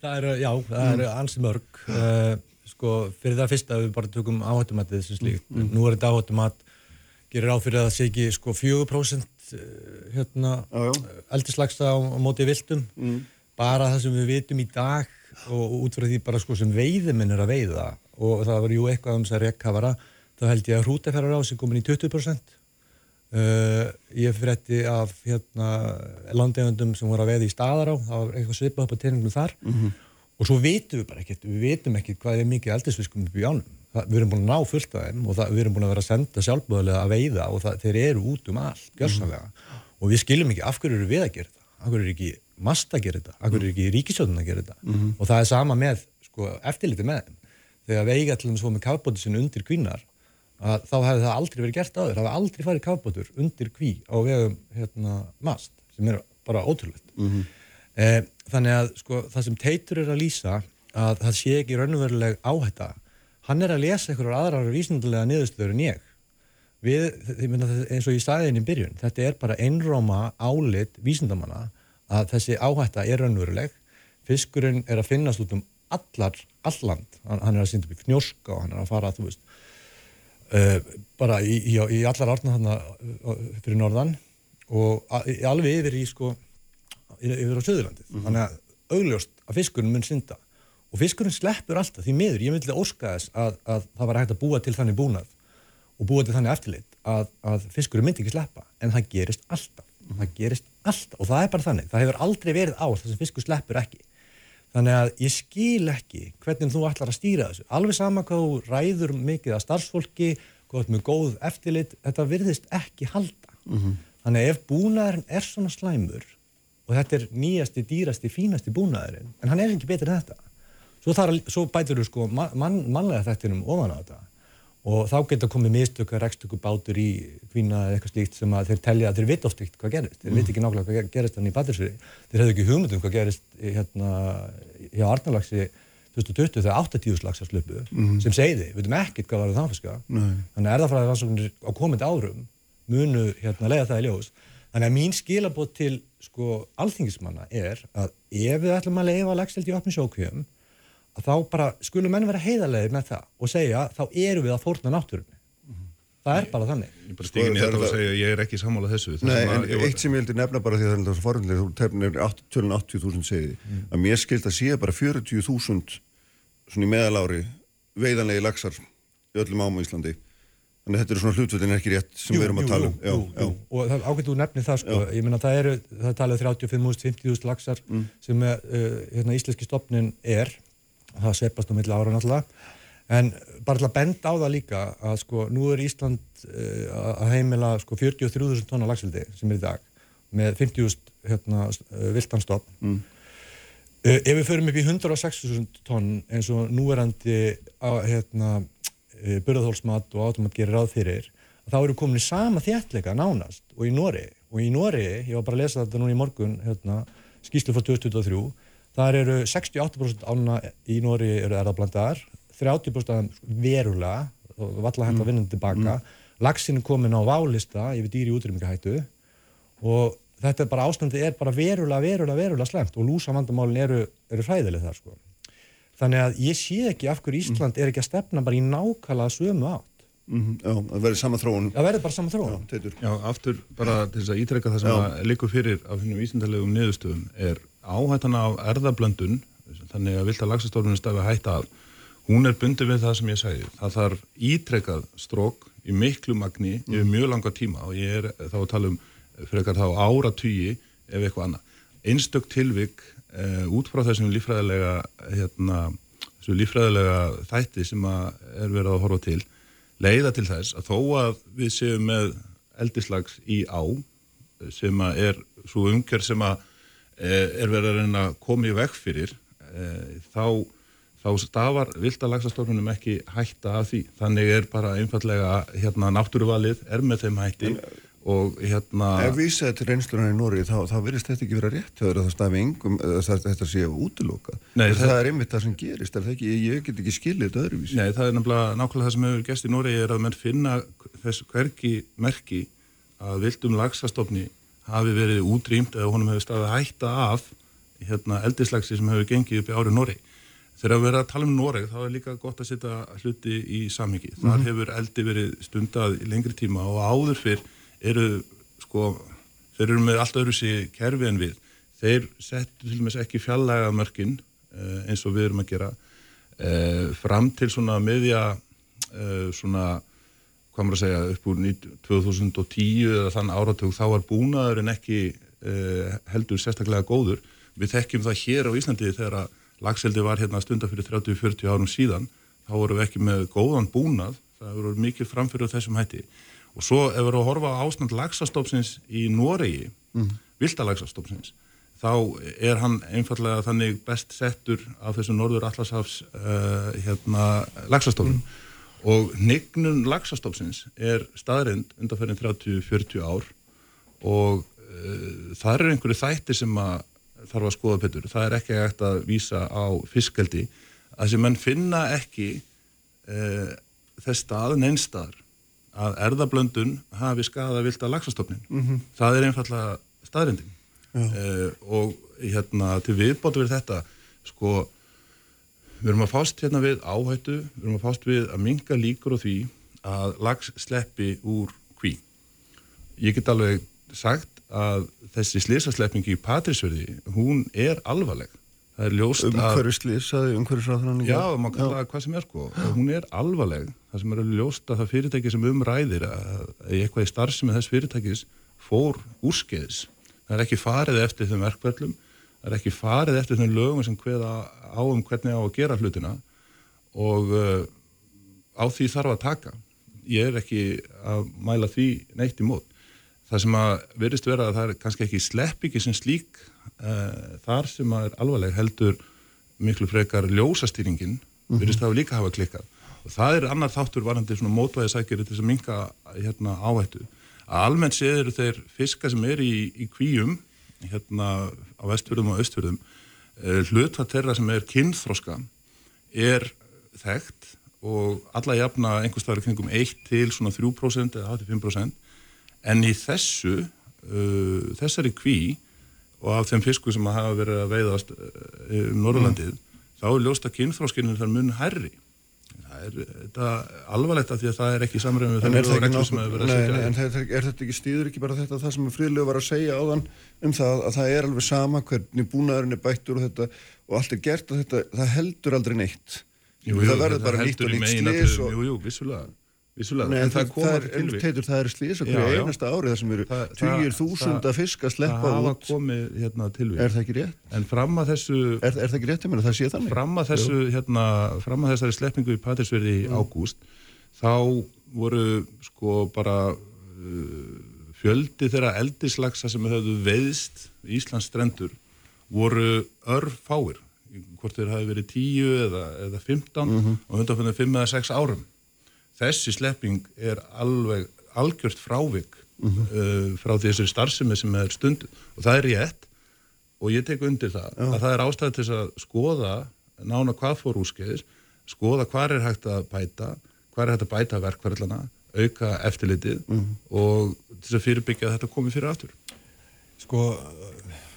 Það eru, já, það eru ansi mörg uh, sko, fyrir það fyrsta við bara tökum áhættumatið sem slíkt. Nú er þetta áhættumat gerir á fyrir að það sé ekki sko 4% uh, hérna eldislagsta á, á móti viltum bara það sem við vitum í dag og, út frá því bara sko sem veiðiminn er að veiða og það var jú eitthvað um þess að rekkafara þá held ég að hrútafærar á sig komin í 20% Uh, ég frétti af hérna, landegundum sem voru að veða í staðar á það var eitthvað svipað upp á teiningum þar og svo vitum við bara ekkert við vitum ekkert hvað er mikið eldisfiskum upp í ánum það, við erum búin að ná fullt af þeim og það, við erum búin að vera að senda sjálfbúðulega að veiða og það, þeir eru út um allt, gjörsanlega og við skiljum ekki af hverju eru við að gera þetta? Af hverju er ekki mast að gera þetta? Af hverju er ekki ríkisjóðun að gera þetta? Og það er sama með sko, eftirliti með þeim. Þegar veiga til að með kafbóti sinni undir kvínar þá hefði það aldrei verið gert áður, það hefði aldrei farið kafbátur undir kví á vegum hérna, mast, sem er bara ótrúlegt. eh, þannig að sko, það sem Teitur er að lýsa að það sé ekki raunveruleg áhætta, hann er að lesa einhverjar aðrar vísindulega niðurstöður en ég. Við, eins og ég staði inn í byrjun, þetta er bara einróma álit vísindamanna að þessi áhætta er raunveruleg, fiskurinn er að finnast út um allar, alland, hann, hann er að synda upp í fnjóska og hann er að fara, veist, uh, bara í, í, í allar þarna uh, fyrir norðan. Og a, alveg yfir í sko yfir, á Suðurlandið. Þannig að augljóst að fiskurinn mun synda. Og fiskurinn sleppur alltaf því miður ég myndi óska þess að, að það var hægt að búa til þannig búnað og búa til þannig eftirlit að, að fiskurinn myndi ekki sleppa. En það gerist alltaf. Það gerist alltaf. Og það er bara þannig. Það hefur aldrei verið á þess að fiskur sleppur ekki. Þannig að ég skil ekki hvernig þú ætlar að stýra þessu. Alveg sama hvað þú ræður mikið að starfsfólki, ert með góð eftirlit, þetta virðist ekki halda. Þannig að ef búnaðurinn er svona slæmur og þetta er nýjasti, dýrasti, fínasti búnaðurinn, en hann er ekki betur en þetta, svo, þar, svo bætur þú sko man, mannlega þettinum ofan á þetta. Og þá geta komið mistöku, rekstöku bátur í kvína eða eitthvað slíkt sem að þeir telja að þeir vita oft ekkert hvað gerist. Þeir veit ekki nákvæmlega hvað gerist hann í Batursfjörði. Þeir hefðu ekki hugmyndum hvað gerist í, hérna hjá Arnalagsi 2020 þegar 80 laxar sluppu sem segði, við veitum ekkert hvað var það fiska þannig að erðafræði rannsóknir á komandi árum munu hérna leiða það í ljós þannig að mín skilabót til sko alþingismanna er að ef við ætlum að leiða laxeld í opni sjókvíum að þá bara skulum menn vera heiðarlegir með það og segja þá eru við að fórna náttúrunni. Það er bara þannig. Ég bara Sko, þetta og það er- segja ég er ekki sammála þessu Það Nei, en að- ég var- eitt sem ég heldur nefna bara því að það er forunlega, þú tefnir 80.000 segiði, að mér skilt að sé bara 40.000 svona í meðalári veiðanlegi laxar í öllum ámum í Íslandi. Þannig að þetta eru svona hlutvöldin ekki rétt sem við erum að tala um. jú, jú, jú. og það ágætt úr nefni það sko ég meina það eru, það talið 35.000-50.000 laxar Mm. sem er, uh, hérna, íslenski stopnin er það sveipast á milli ára náttúrulega en bara til að benda á það líka að sko nú er Ísland uh, að heimila sko 43.000 tonna laxildi sem er í dag með 50.000 hérna, uh, viltanstofn Mm. Uh, ef við förum upp í 106.000 tonn eins og núverandi á, hérna, burðarþólsmat og átumat gerir ráð fyrir þá eru komin í sama þjættleika nánast og í Nóri og í Nóri, ég var bara að lesa þetta núna í morgun hérna, skýslu frá 2023 þar eru 68% ána í Nóri eru erðablandar 30% af þeim verulega og valla hægt að vinna tilbaka laxinn er komin á válista yfir dýri útrýmingahættu og þetta er bara ástandi er bara verulega, verulega, verulega slemt og lúsamandamálin eru, eru hræðileg þar sko. Þannig að ég sé ekki af hverju Ísland er ekki að stefna bara í nákvæmlega sömu átt. Mm Já, það verður sama þróun. Það verður bara saman þróun. Teitur. Já, aftur bara til þess að ítrekka það sem Já. að likur fyrir af hennum vísindarlegum niðurstöðum er áhættan af erðablöndun þannig að vilt að lagsastofnunum stafi hætta af hún er bundið við það sem ég segi það þarf ítrekkað strók í miklu magni yfir mjög langa tíma og ég er þá að tala um frekar þá áratugi ef eitthvað annað einstök tilvik uh, út frá þessum lífræðilega hérna, þessu lífræðilega þætti sem er verið að horfa til leiða til þess að þó að við séum með eldislags í á sem að er svo umgjörð sem að eh, er verið að reyna að koma í veg fyrir eh, þá, þá stafar vildalagsastofnunum ekki hætta af því. Þannig er bara einfallega hérna náttúruvalið er með þeim hætti og hérna Ef við séum til reynsluna í Nóri þá, þá verðist þetta ekki vera rétt hjá þér að það stafi það, þetta sé útiloka. Nei, það, það- er einmitt það sem gerist, er það ekki, ég, get ekki skilið þetta öðruvísi. Nei, það er nákvæmlega það sem hefur gæst í Noregi er að menn finna þess hverki merki að vildum lagsastofni hafi verið útrýmt eða honum hefur staðið hætta af hérna, eldislagsi sem hefur gengið upp í árið Noregi. Þegar við erum að tala um Noreg þá er líka gott að setja hluti í samhengi. Þar hefur eldi verið stundað í lengri tíma og áður fyrr eru sko, þeir eru með allt öðru sig kerfi en við. Þeir settu til og með ekki fjallega mörkin uh, eins og við erum að gera uh, fram til svona miðja uh, svona hvað maður að segja, upp úr 90 2010 eða þann áratug þá var búnaðurinn ekki uh, heldur sérstaklega góður. Við þekkjum það hér á Íslandi þegar að lagseldi var hérna stunda fyrir 30-40 árum síðan, þá vorum við ekki með góðan búnað, það voru mikið framfyrir þessum hætti. Og svo ef við erum að horfa á ástand lagsastofnsins í Noregi, mm. vildalagsastofnsins, þá er hann einfallega þannig best settur af þessu norður allashafs uh, hérna, lagsastofnum. Og nignun lagsastofnsins er staðrind undanferðin 30-40 ár og uh, það eru einhverju þættir sem að þarf að skoða betur. Það er ekki hægt að vísa á fiskeldi að sem menn finna ekki uh, þess stað neinstaðar að erðablöndun hafi skadað vilt að lagsastofnin. Það er einfallega staðrindin. Uh, og hérna til viðbótu við þetta, sko, við erum að fást hérna við áhættu, við erum að fást við að minga líkur á því að lags sleppi úr kví. Ég get alveg sagt að þessi slísasleppingi í Patrísverði, hún er alvarleg. Það er ljóst að... Umhverfisli, saði umhverfisráðurann. Já, maður kalla það hvað sem er sko. Hún er alvarleg. Það sem er ljóst að það fyrirtæki sem umræðir að eitthvað í starfsemi þess fyrirtækis fór úrskeiðis. Það er ekki farið eftir þeim verkverðlum, það er ekki farið eftir þeim lögum sem hveða á um hvernig á að gera hlutina og uh, á því þarf að taka. Ég er ekki að mæla því neitt í mót. Það sem að verist vera að það er kannski ekki slepp ekki sem slík uh, þar sem er alvarleg heldur miklu frekar ljósastýringin verist það líka hafa klikkað. Og það er annar þáttur varandi svona mótvæðisækjari til að minka hérna áhættu. Að almennt séður þeir fiska sem er í, í kvíum hérna á vestfjörðum og austfjörðum uh, hluta þeirra sem er kynþroska er þekkt og alla jafna einhvers staðar í kringum 1 til svona 3% eða 85% en í þessu uh, þessari kví og af þeim fisku sem að hafa verið að veiðast uh, um Norrlandið þá er ljóst að kynþróskinin þar mun hærri. Það er þetta alvarlegt að því að það er ekki samræðum við En það það en er, þetta ekki stýður ekki bara þetta það sem friðlega var að segja áðan um það að það er alveg sama hvernig búnaðurinn er bættur og þetta og allt er gert og þetta, það heldur aldrei neitt. Jú, það jú, verður þetta bara nýtt og nýtt slís og, jú, vissulega, en það það, það, til er, teitur, það er slís og hverju einasta ári það sem eru Það- tugir það- þúsunda það- fisk að sleppa það hafa út. komið hérna tilvík er það ekki rétt? en fram að þessu Er, er það ekki rétt? Ég meina það sé þannig. Fram að þessu hérna, fram að þessari sleppingu í Patrísverði í ágúst þá voru sko bara uh, fjöldi þeirra eldislagsa sem höfðu veiðst í Íslands strendur voru örfáir hvort þeir hafi verið 10 eða, eða 15 og hundarfjörðin 5 eða 6 árum þessi slepping er alveg algjört frávik uh, frá þessari starfsemi sem er stundu og það er rétt og ég tek undir það að það er ástæði til að skoða nána hvað fór úrskeiðis skoða hvað er hægt að bæta hvað er hægt að bæta verkvarðlana auka eftirlitið og til að fyrirbyggja að þetta komi fyrir aftur. Sko, já,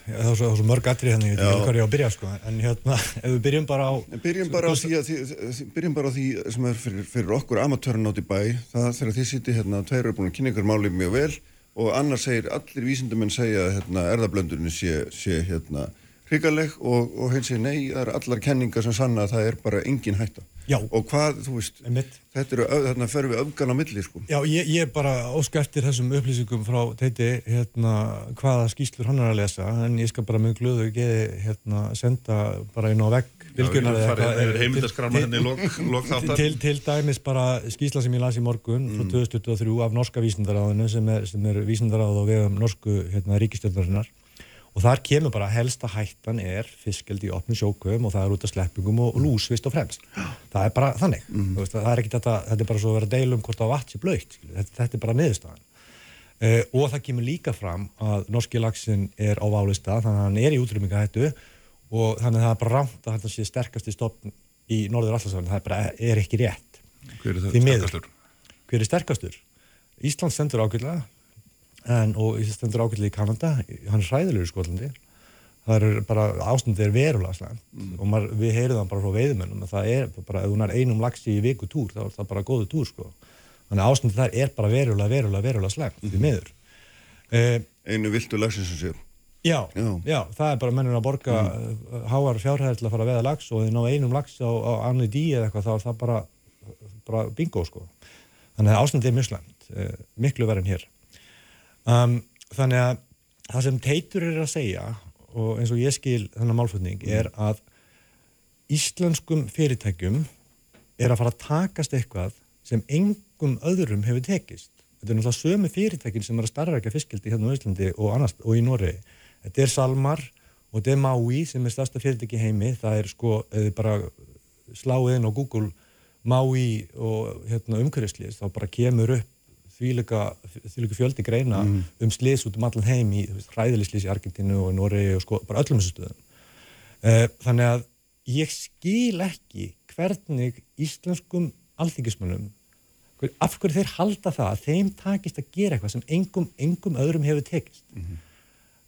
það er svo, það svo mörg atrið henni, ég veit ekki hvað ég á að byrja, sko, en hérna, ef við byrjum bara á... Byrjum bara á því, að, því, byrjum bara á því sem er fyrir, fyrir okkur amatörn átt í bæ það þegar þið sittir hérna, tveir eru búin að kynna ykkur máli mjög vel og annar segir, allir vísindumenn segja að hérna, erðablöndurinn sé, sé hérna, hrigaleg og, og hinn segir nei, það eru allar kenningar sem sanna að það er bara engin hætta Já. og hvað, þú veist, Einmitt. þetta eru, þarna ferum við öfgan á milli sko. Já, ég, ég bara óska eftir þessum upplýsingum frá teiti, hérna, hvaða skýslur hann er að lesa, en ég skal bara með glöðu geði, hérna, senda bara inn á vegg bylgjunar eða eitthvað, eh, heimildaskráma til- hérna í lok, lok þáttar til, til dæmis bara skýsla sem ég las í morgun frá 2023 af norska vísindaráðinu sem er, er vísindaráð á vegum norsku hérna, ríkistjórnarinnar og þar kemur bara helsta hættan er fiskeldi í opnu sjókvöfum og það er út af sleppingum og lús vist og fremst. Það er bara þannig, Þú veist, það er ekki þetta þetta er bara svo að vera að deila um hvort vatn sé blöytt þetta, þetta er bara niðurstaðan. Uh, og það kemur líka fram að norski lagsin er á válista þannig að hann er í útrýmingahættu og þannig að það er bara rámt að þetta sé sterkasti stopn í norður allarsafn það er bara er ekki rétt. Hver er það sterkastur? hver er sterkastur? Ísland stendur ákveðlega en, og Ísland stendur ákveðlega í Kanada hann er hræðilegur í Skotlandi. Það er bara, ástandið er verulega slæmt. Og maður, við heyrum það bara frá veiðumennum að það er bara, ef hún er einum lagsi í viku túr þá er það bara góðu túr sko. Þannig að ástandið þar er bara verulega, verulega, verulega slæmt því miður. Uh, einu viltu lagsins sem sé. Já, Já. já, það er bara mennur að borga mm. háar fjárhæðir til að fara að veða lags og þið ná einum lags á, á annu dí eða eitthvað þá er það bara, bara bingo sko. Þannig að ástandið er mjög slæmt uh, miklu verið en hér um, þannig að það sem teitur er að segja og eins og ég skil þennan málflutning er að íslenskum fyrirtækjum er að fara að takast eitthvað sem engum öðrum hefur tekist. Þetta er náttúrulega sömu fyrirtækin sem er að starfækja fiskildi hérna á Íslandi og, annars, og í Noregi. Þetta er Salmar og þetta er Maui sem er stærsta fyrirtæki heimi. Það er sko, eða bara sláið inn á Google Maui og hérna, umhverfislýs þá bara kemur upp þvíleika, fjöldi greina um slís út um allan heim í hræðilislýs í Argentínu og í Noregi og sko, bara öllum þessu stöðum. Uh, þannig að ég skil ekki hvernig íslenskum alþingismönnum hver- af hverju þeir halda það að þeim takist að gera eitthvað sem engum, engum öðrum hefur tekist.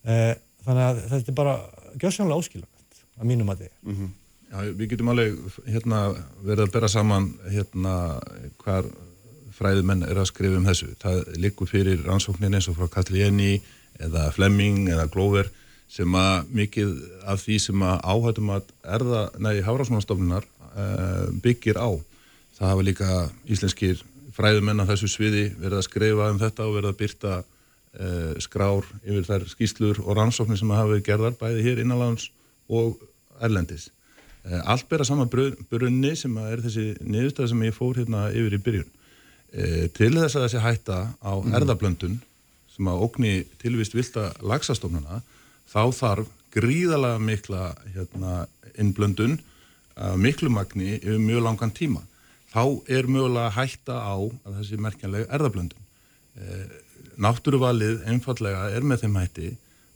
Uh, þannig að þetta er bara gjössanlega óskilvægt að mínum að þið Já, við getum alveg hérna, verið að bera saman hérna, hvar fræðimenn er að skrifa um þessu. Það likur fyrir rannsóknir eins og frá Katlíeni eða Flemming eða Glover sem að mikið af því sem að áhættum að erða, nei, Hárásmannstofnunar uh, byggir á. Það hafa líka íslenskir fræðimenn af þessu sviði verið að skrifa um þetta og verið að byrta uh, skrár yfir þær skýslur og rannsóknir sem hafa verið gerðar bæði hér innanlands og erlendis. Eh, Allt bera sama bru- brunni sem er þessi niðurstað sem ég fór hérna yfir í byrjun. E, til þess að þessi hætta á erðablöndun sem að ógni tilvist vilda laxastofnuna þá þarf gríðalega mikla hérna, innblöndun miklu magni yfir mjög langan tíma. Þá er mögulega hætta á að þessi merkjanlega erðablöndun. E, náttúruvalið einfallega er með þeim hætti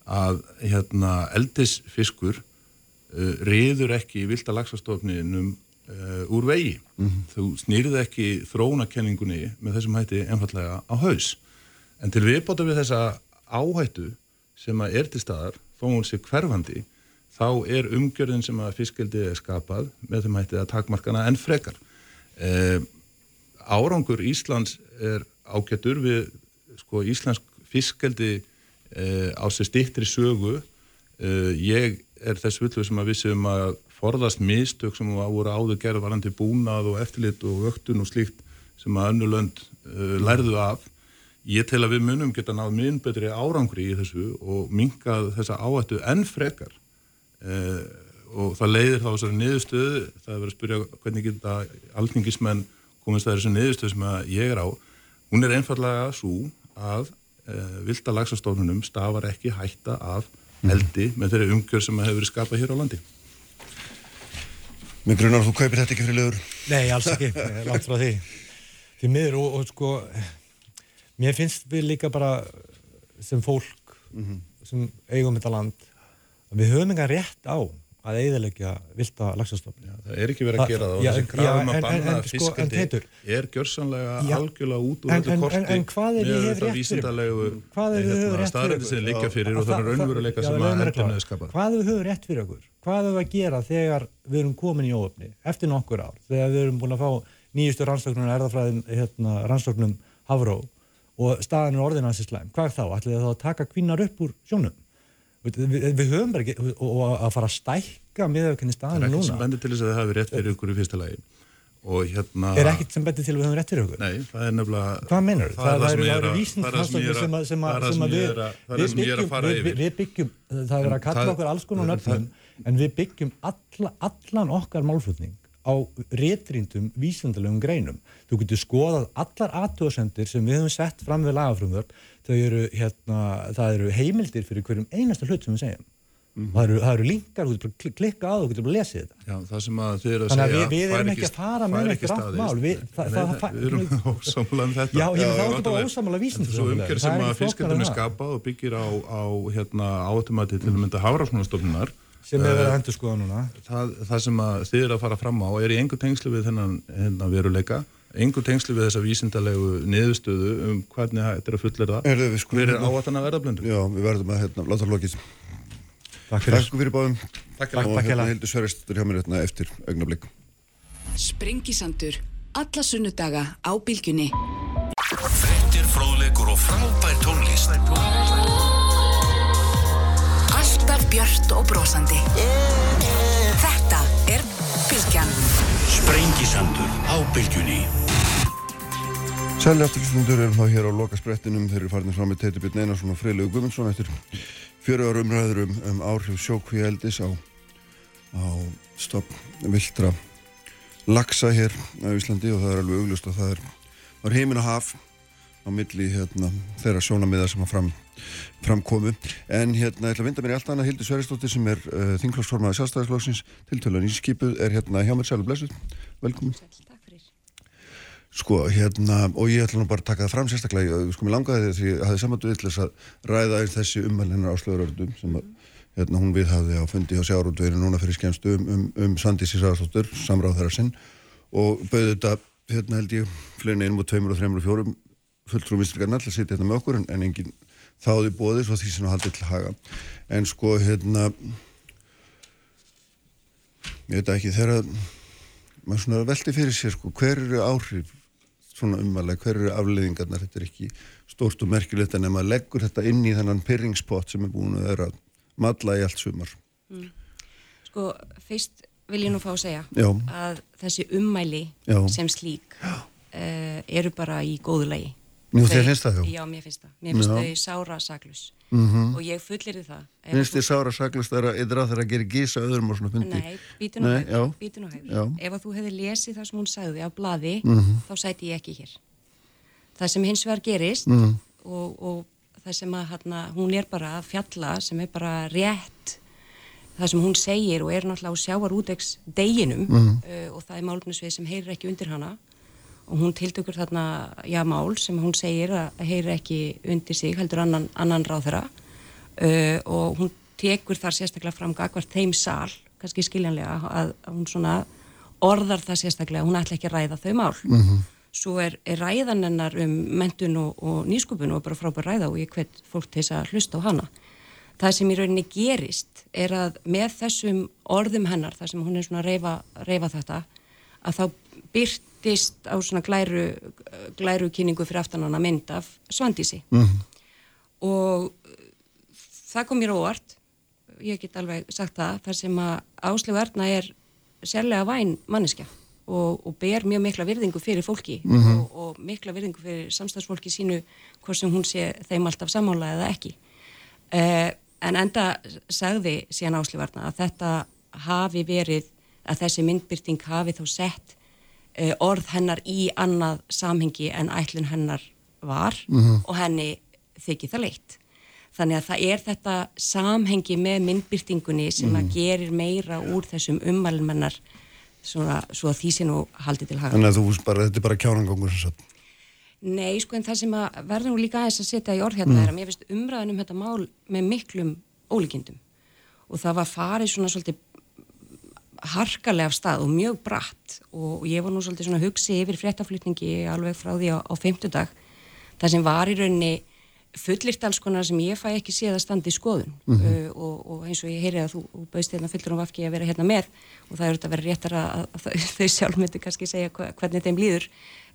að hérna, eldisfiskur uh, riður ekki í vilda laxastofninum uh, úr vegi. Þú snýrið ekki þróunakenningunni með þessum hætti einfallega á haus. En til viðbóta við þessa áhættu sem að er til staðar, þó hún sé hverfandi, þá er umgjörðin sem að fiskeldi er skapað með þeim hætti að takmarkana enn frekar. Uh, árangur Íslands er ágættur við sko íslensk fiskeldi uh, á sér stittri sögu uh, ég er þess villu sem að við séum að forðast mistök sem voru áður gerð varandi búnað og eftirlit og vöktun og slíkt sem að önnu lönd uh, lærðu af. Ég tel að við munum geta náð minn betri árangri í þessu og minkað þessa áhættu enn frekar. Uh, og það leiðir þá þessari niðurstöðu það er verið að spyrja hvernig geta alþingismenn komist að þessu niðurstöðu sem ég er á. Hún er einfallega svo að uh, vilda lagsastofnunum stafar ekki hætta af eldi með þeirri umgjör sem hefur verið skapað hér á landi. Mér grunar að þú kaupir þetta ekki fyrir lögur. Nei, alls ekki, langt frá því. Því miður og, og sko, mér finnst við líka bara sem fólk sem eigum þetta land, að við höfum enga rétt á að eiðalegja vilda lagsastofn. Það er ekki verið að gera það og þessi krafum að banna sko, Teitur- er gjörsanlega algjörlega út úr en- korti er með fyrir? vísindalegu er við höfum fyrir staðrætti sem liggja fyrir og það er raunveruleika sem að klára. hefur skapað. Hvað við höfum rétt fyrir okkur? Hvað höfum við að gera þegar við erum komin í óöfni eftir nokkur ár, þegar við erum búin að fá nýjustu rannsóknum erðafræðum hérna, rannsóknum Havró og staðan er orðin hansi slæm. Hvað þá? Ætlið þið þá að taka kvinnar upp úr sjónum? Við, við, höfum bara ekki, og, að fara að stækka með hvernig Það staðan er er ekkert sem núna. bendir til þess að það hafi rétt fyrir ykkur í fyrsta lagi og hérna Er ekkert sem betur til að við höfum rétt fyrir okkur? Nei, það er nefnilega Hvað meinur þú? Það er það eru- er það það er það sem að- sem að- sem það að það við það við það byggjum- fara við- yfir. við byggjum, það er verið að kalla það- okkur alls konar það- nöfnum en við byggjum alla, allan okkar málflutning á réttrýndum vísindalegum greinum. Þú getur skoðað allar aðtöðsendir sem við höfum sett fram við lagafrumvörp þau eru, hérna, það eru heimildir fyrir hverjum einasta hlut sem við segjum. það, eru, það eru linkar, þú getur bara klik- klikka á og getur bara lesið þetta. Já, það sem að þið eru að Þannig að segja við- við erum ekki að fara með ekki staðist. mál. Við- það- Nei, það- Við erum ósamlega um þetta Já, ég er þá ekki bara vantarlega- ósammála vísindum- Svo umgjör Það sem er að er það. skapað og byggir á, á hérna, áhættumati til að mynda hafrásmannastofnunar sem er verið að endur skoða núna. það, það sem að þið eru að fara fram á er í engu tengslu við þennan hérna, veruleika engu tengslu við þessa vísindalegu niðurstöðu um hvernig þetta er að fullera við skulum hver er hérna- áhættan að verðablöndu Já, við verðum að hérna, láta lokið. Takk fyrir. Takk fyrir báðum. Takk Og takk hérna hérlega. Hildur Sverristur hjá mér hérna eftir augnablík. Sprengisandur. Alla sunnudaga á bylgjunni. Frettir, fróðleikur og frábær tónlist Alltaf björt og brosandi. Þetta er Bylgjan. Sprengisandur á bylgjunni. Sæli afturlustundur erum þá hér á loka sprettinum þeir eru farinir fram með Teitur Björn Einarsson og Freilegu Guðmundsson eftir fjöru ára umræður um, um áhrif sjókvíeldis á, á stopp viltra lagsa hér á Íslandi og það er alveg auglust og það er, er heimin og haf á milli hérna, þeirra sjónamiða sem að fram, framkomu en hérna, ég ætla að vinda mér í allt annað. Hildur Sveristóttir sem er uh, þingflokksformaði sjálfstæðisflokksins tiltölan í skipuð er hérna hjá mér. Sælu blessuð, velkomin. Sko, hérna, og ég ætla nú bara að taka það fram sérstaklega, ég- sko, mér langaði því að ég hafði samandu vill þess að ræða þessi ummæl hennar áslöðurördum sem að, hérna, hún viðhafði á fundi á sjárúndveginu núna fyrir skemmstu um, um, um Sandísi Sæðarsdóttur, samráð þeirra sinn. Og bauði þetta, hérna held ég, fleiri einum og tveimur og þreimur og fjórum fulltrúum vinstrikarna alltaf sitja hérna með okkur en, en enginn þáði bóði svo því sem haldið til haga. En sko, hérna, ég veit ekki, þegar maður svona velti fyrir sér, sko, hver eru áhrif svona umvalega, hver eru afleiðingarnar þetta er ekki stórt og merkilegt en ef maður leggur þetta inn í þennan pyrringspott sem er búin að vera matla í allt sumar Sko, fyrst vil ég nú fá að segja Já. að þessi ummæli Já. sem slík uh, eru bara í góðu lagi. Nú, þér finnst það, já? Já, mér finnst það. Mér finnst þau sára saklus. Mhm. Og ég fullir það. ef finnst þið sára saklust að eitthvað að þeirra gerir gísa öðrum og svona fundi Nei, Nei, já. hægur, býtu nú hægur. Ef að þú hefði lesið það sem hún sagði á blaði, Mhm. þá sæti ég ekki hér. Það sem hins vegar gerist Mhm. og, og það sem að hana, hún er bara að fjalla, sem er bara rétt, það sem hún segir og er náttúrulega á sjávarútegs deginum Mhm. uh, og það er málefnisvið sem heyrir ekki undir hana og hún tiltökur þarna, já, mál sem hún segir að heyrir ekki undir sig, heldur annan, annan ráðherra uh, og hún tekur þar sérstaklega fram gagvart þeim sal, kannski skiljanlega að, að hún svona orðar það sérstaklega, hún ætla ekki að ræða þau mál. Mhm. Svo er, er ræðan hennar um mentun og, og nýskupun og bara frábær ræða og ég hvet fólk til þess að hlusta á hana. Það sem í rauninni gerist er að með þessum orðum hennar, þar sem hún er svona að reyfa, reyfa þetta, að þá byrtist á svona glæru, glæru kynningu fyrir aftan hana mynd af Svandísi. Mhm. Og það kom mér óvart, ég get alveg sagt það, þar sem að Áslegu Erna er sérlega væn manneskja og, og ber mjög mikla virðingu fyrir fólki Mhm. og, og mikla virðingu fyrir samstagsfólki sínu hvort sem hún sé þeim alltaf sammála eða ekki. Uh, en enda sagði síðan Áslegu Erna að þetta hafi verið, að þessi myndbyrting hafi þá sett orð hennar í annað samhengi en ætlun hennar var Mhm. og henni þykir það leitt. Þannig að það er þetta samhengi með myndbyrtingunni sem að Mhm. gerir meira úr þessum ummælmennar svona, svo að því sé nú haldið til haga. Þannig að þú veist bara, þetta er bara kjánangangur sem sagt. Nei, sko, en það sem að verður nú líka aðeins að setja í orð hérna Mm. er að mér finnst umræðan um þetta mál með miklum ólíkindum og það var farið svona svolítið harkalega af stað og mjög bratt. Og ég var nú svolítið svona að hugsi yfir fréttaflutningi alveg frá því á, á fimmtudag það sem var í rauninni fullirt alls konar sem ég fæ ekki séð að standa í skoðun. Mhm. uh, og, og eins og ég heyri að þú, bauðst hérna fullur um vafki að vera hérna með og það er auðvitað að vera réttar að, að, þau sjálf myndi kannski segja hvernig þeim líður.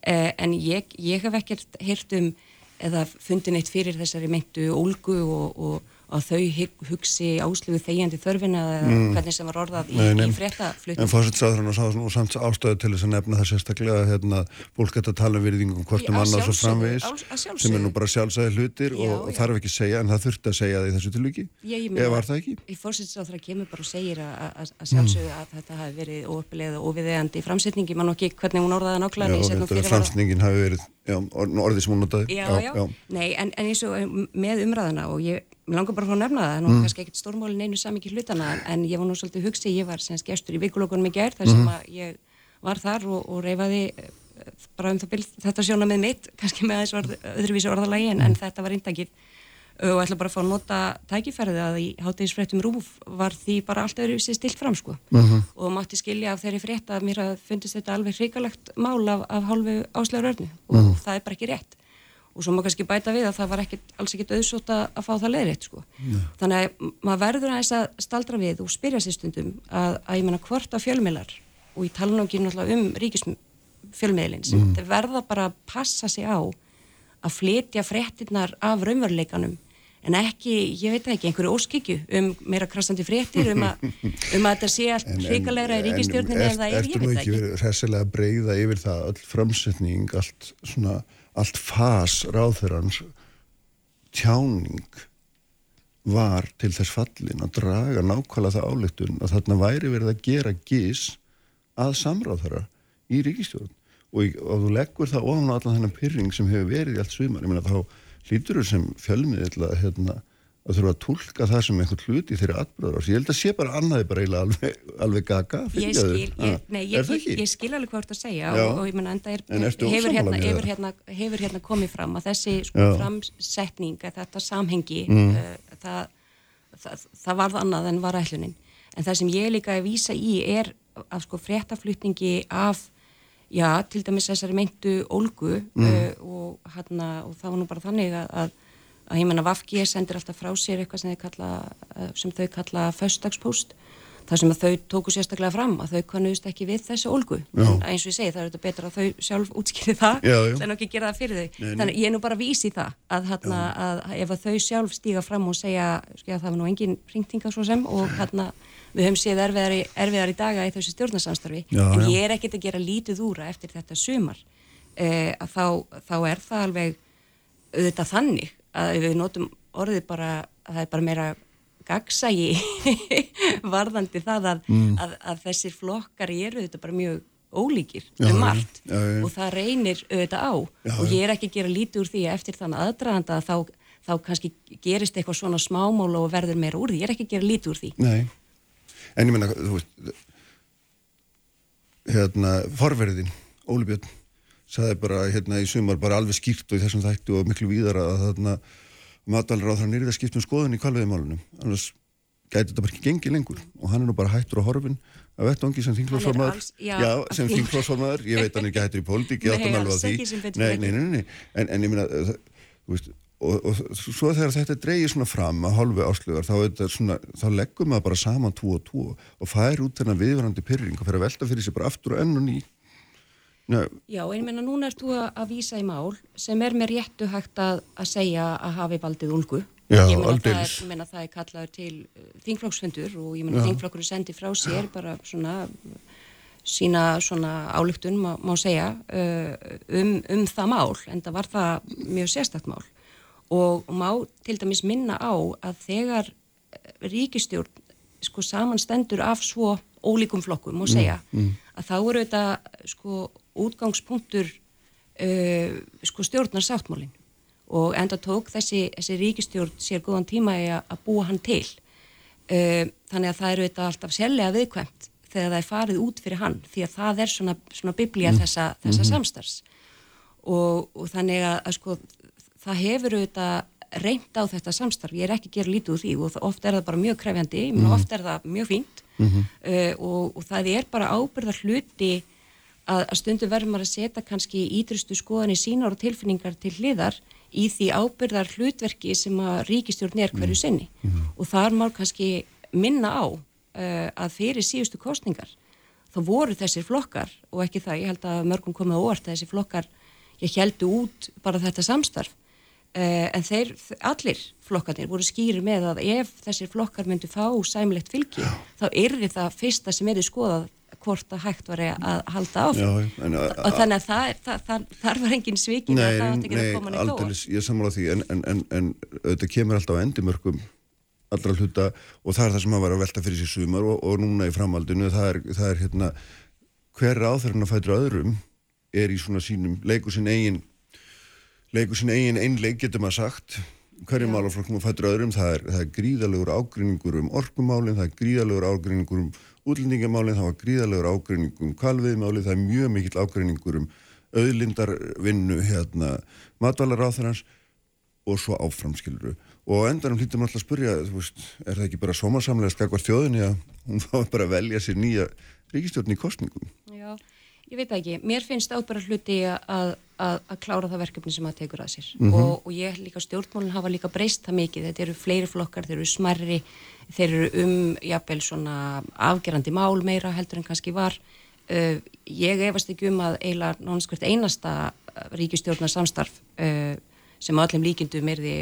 Uh, en ég, ég hef ekkert heyrt um eða fundin eitt fyrir þessari meintu ólgu og, og að þau hug- hugsi áslögu þegjandi þörfina eða Mm. hvernig sem var orðað í, í fréttaflutning En og sá nú samt ástæðu til þess að nefna það sérstaklega hérna, fólk geta að tala um virðingum hvort um annars og framvegis sem er nú bara sjálfsæði hlutir Já, og, og þarf ekki að segja en það þurfti að segja það í þessu tilviki. Eða var það ekki? Í fórsetsáþra kemur bara og segir að, að sjálfsögðu að þetta hafi verið óuppilegð og óviðeigandi framsetningi, mann og ekki hvernig hún orðaði nákvæmlega Já, Já, já, Nei, en, en eins og um, með umræðana og ég mér langar bara að fá að nefna það, nú Mm. kannski ekkert stórmálin einu samingi hlutana, en, ég var nú svolítið hugsi, ég var semst gestur í vikulókunum í gær, þar sem Mhm. að ég var þar og, og reyfaði eh, bara um það bil, þetta sjóna með mitt, kannski með þessu orð, öðruvísi orðalagi, en, en þetta var intakið og ætla bara að fá að nota tækifærið að í hátegisfréttum rúf var því bara allt öðruvísi stilt fram, sko Mhm. og mátti skilja af þeirri frétt að mér að fundist þetta alveg hrikalegt mál af, af hálfu áslegar örnu og Mhm. það er bara ekki rétt og svo má kannski bæta við að það var ekkit, alls ekkit auðsótt að, fá það leiðrétt sko. þannig að maður verður aðeins að staldra við og spyrja sér stundum að, að ég menna hvort að fjölmiðlar og ég tala nú ekki náttúrulega um ríkisfjölmiðlin sem þeir verða bara að passa sig á að flytja fréttinnar af raunveruleikanum en ekki, ég veit ekki, einhverju óskikju um meira krassandi fréttir um, að- um að þetta sé allt hrikalegra í ríkistjórninni en það er, ég nú veit ekki ekki. verið hressilega breyða yfir það öll framsetning, allt svona allt fas ráðherrans tjáning var til þess fallin að draga nákvæmlega það áleiktun að þarna væri verið að gera gís að samráðherra í ríkistjórn og, og þú leggur það ofan á allan þennan pyrring sem hefur verið í allt svimar, ég meina þá hlýtur þú sem fjölmiðill að hérna að þurfa að tólka það sem einhvern hluti þeirri atbyrðar ég held að sé bara annaði bara eiginlega alveg, alveg gaga Ég skil, ég, nei, ég, ég, skil alveg hvað þú ert að segja Já. og, og ég menna enda er, En hefur, hérna, hefur, hérna, hefur hérna komið fram að þessi sko, framsetning, að þetta samhengi Mm. uh, það, það, það varð annað en var ætlunin en það sem ég líka að vísa í er að sko fréttaflutningi af já, til dæmis þessari meintu ólgu Mm. uh, og, hérna, og það var nú bara þannig að, að ég menna Vafki sendir alltaf frá sér eitthvað sem, kalla, eh, sem þau kalla föstdagspóst þar sem að þau tóku sérstaklega fram að þau kannuðust ekki við þessu ólgu Já. en eins og ég segi það er þetta betra að þau sjálf útskýri það Já, já. en ekki gera það fyrir þau Nei, nei. þannig ég er nú bara að vísi það að, hérna, að ef að þau sjálf stíga fram og segja skjá, það var nú engin ringtinga svo sem og hérna við höfum séð erfiðar í, erfiðar í daga í þessu stjórnarsamstarfi Já, en ég er ekkert að gera lítið úra eftir þetta sumar eh, að þá, þá er það alveg auðvitað þannig að við notum orðið bara að það er bara meira gagsægi varðandi það að, Mm. að, að þessir flokkar eru auðvitað bara mjög ólíkir Já, um já, margt. Já, já. og það reynir auðvitað á. Og ég er ekki að gera lítið úr því að eftir þannig aðdraðanda þá, þá kannski gerist eitthvað svona smámál og verður meira úr því, ég er ekki að gera lítið úr því. Nei, en ég menna, þú veist, hérna, forverðin, Óli Björn, saði bara hérna í sumar bara alveg skýrt og í þessum þættu og miklu víðar að þarna matalur á það nýrið að skipta um skoðun í kvalviðimálunum, annars gæti þetta bara ekki gengið lengur og hann er nú bara hættur á horfin að vettvangi sem þingflósformaður alls- já, já, sem þing- þingflósformaður, ég veit hann er ekki hættur í pólitík ég Nei, áttum alveg á því. nei, nei, nei, nei, en, en ég þú veist, og, og svo þegar þetta dreigir svona fram að hálfu áslugar þá, þá leggum maður bara saman tvo og tvo og fær út þennan viðvarandi pyrring og fer að velta fyrir sig bara aftur og enn og ný Nei, Já, en ég meina núna ert þú að, að vísa í mál sem er með réttu hægt að, að segja að hafi valdið úlgu. Já, ég meina það er, meina það er kallaður til uh, þingflokksfundur og ég meina Já. þingflokkurinn sendi frá sér bara svona sína svona álugtun má, má segja uh, um, um það mál en það var það mjög sérstakt mál og má til dæmis minna á að þegar ríkistjórn sko samanstendur af svo ólíkum flokkum og segja Mm, mm. að þá eru þetta sko útgangspunktur uh, sko stjórnar sáttmálin og enda tók þessi, þessi ríkistjórn sér góðan tíma í að búa hann til uh, þannig að það eru þetta alltaf sérlega viðkvæmt þegar það er farið út fyrir hann því að það er svona, svona biblía Mm. þessa, þessa Mhm. samstarfs og, og þannig að, að sko það hefur auðvitað reynd á þetta samstarf, ég er ekki að gera lítið úr því og það, oft er það bara mjög krefjandi, mm. Mhm. oft er það mjög fínt Mhm. uh, og, og það er bara ábyrðar hluti að, að stundu verður maður að setja kannski ídrustu skoðanir sínar og tilfinningar til hliðar í því ábyrðar hlutverki sem að ríkistjórn er hverju sinni. Og þar má kannski minna á uh, að fyrir síðustu kostningar þá voru þessir flokkar og ekki það, ég held að mörgum komið á óvart að þessi flokkar, ég heldu út bara þetta samstarf uh, en þeir, allir flokkarnir voru skýri með að ef þessir flokkar myndu fá sæmilegt fylgi, þá yrði það fyrsta sem er skoðað hvort að hægt var að halda áfram. Já, en, og þannig að það, er- það, það, þar var engin svikin að það átti ekki að koma neitt aldeilis, ég sammála því en, en, en, en þetta kemur alltaf á endimörkum allra hluta og það er það sem að vera að velta fyrir sér sumar og, og núna í framhaldinu það er, það er hérna hver áþörun að fætra öðrum er í svona sínum, leikur sinn eigin leikur sinn eigin einleik getur maður sagt. Hverju málaflokkum að fætra öðrum það er, það er gríðalegur ágreiningur um orkumálin það er gríðalegur ágreiningur um útlendingamálin, það var gríðalegur ágreiningur um kalviðmálin, það er mjög mikill ágreiningur um auðlindarvinnu hérna matvælaráþarans og svo áframskiluru og endanum hlýttum alltaf að spurja veist, er það ekki bara sómasamlega skakvar þjóðinni að hún fá bara að velja sér nýja ríkistjórn í kostningum Já, ég veit ekki. Mér finnst ábæra hluti að, að, að klára það verkefni sem að tekur að sér Mhm. og, og ég líka stjórnmálinn hafa líka breyst það mikið. Þetta eru fleiri flokkar, þeir eru smarri, þeir eru um jafnvel svona afgerandi mál meira heldur en kannski var. Uh, ég efast ekki um að eiginlega nánskvært einasta ríkistjórnar samstarf uh, sem að öllum líkindum er því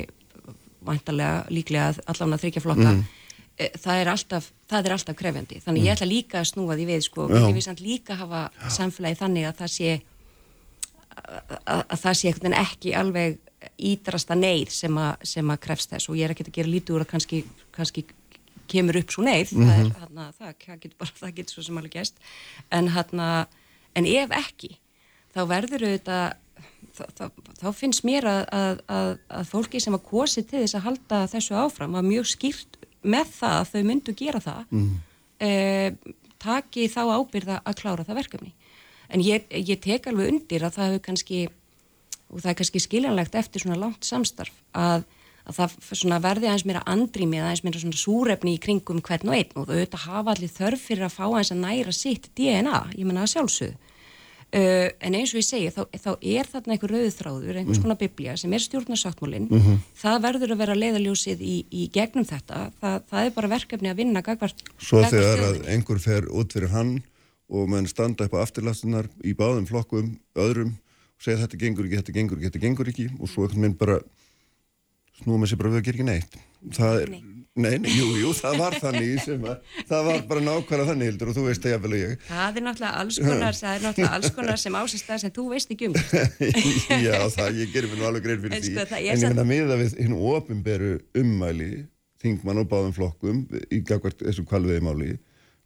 vantarlega líklega allavega þryggja flokka Mhm. Eh, það er alltaf, það er alltaf krefjandi þannig ég ætla líka að snúa því við sko, Já. vil samt líka hafa samfélagi þannig að það sé að, að, að það sé einhvern veginn ekki alveg ídrasta neyð sem, a, sem að krefst þess og ég er ekki að gera lítið úr að kannski, kannski kemur upp svo neyð það, er, Mhm. hana, það, það getur bara það getur svo sem alveg gæst en, hana, en ef ekki þá verður auðvitað þá, þá, finnst mér að, að, að, að fólki sem að kosi til þess að halda þessu áfram var mjög skýrt með það að þau myndu gera það Mm. eh, taki þá ábyrða að klára það verkefni en ég, ég tek alveg undir að það hefur kannski og það er kannski skiljanlegt eftir svona langt samstarf að, að það svona verði aðeins meira andrými eða aðeins meira súrefni í kringum hvern og einn og auðvitað hafa allir þörf fyrir að fá aðeins að næra sitt DNA, ég menna að sjálfsögðu Uh, en eins og ég segi, þá, þá er þarna einhver rauðþráður, einhvers Mm. konar biblía sem er stjórnarsáttmólinn, Mhm. það verður að vera leiðaljósið í, í gegnum þetta það, það er bara verkefni að vinna gagvart, svo gagvart þegar að þjóðinni. einhver fer út fyrir hann og menn standa upp á afturlastunar í báðum flokkum, öðrum og segja þetta gengur ekki, þetta gengur ekki, þetta gengur ekki og svo einhvern veginn bara snúa með sér bara við að gera ekki neitt það er, nei, nei, jú, jú, það var þannig sem að, það var bara nákvæmlega þannig Hildur og þú veist það jafnvel og ég. Það er náttúrulega alls konar, það er náttúrulega alls konar sem ásist það sem þú veist ekki um. Já, það, ég gerir mér nú alveg grein fyrir En því. sko, en ég finna miða við hinn ofinberu ummæli þingmann og báðum flokkum í gagvart þessu kvalviði máli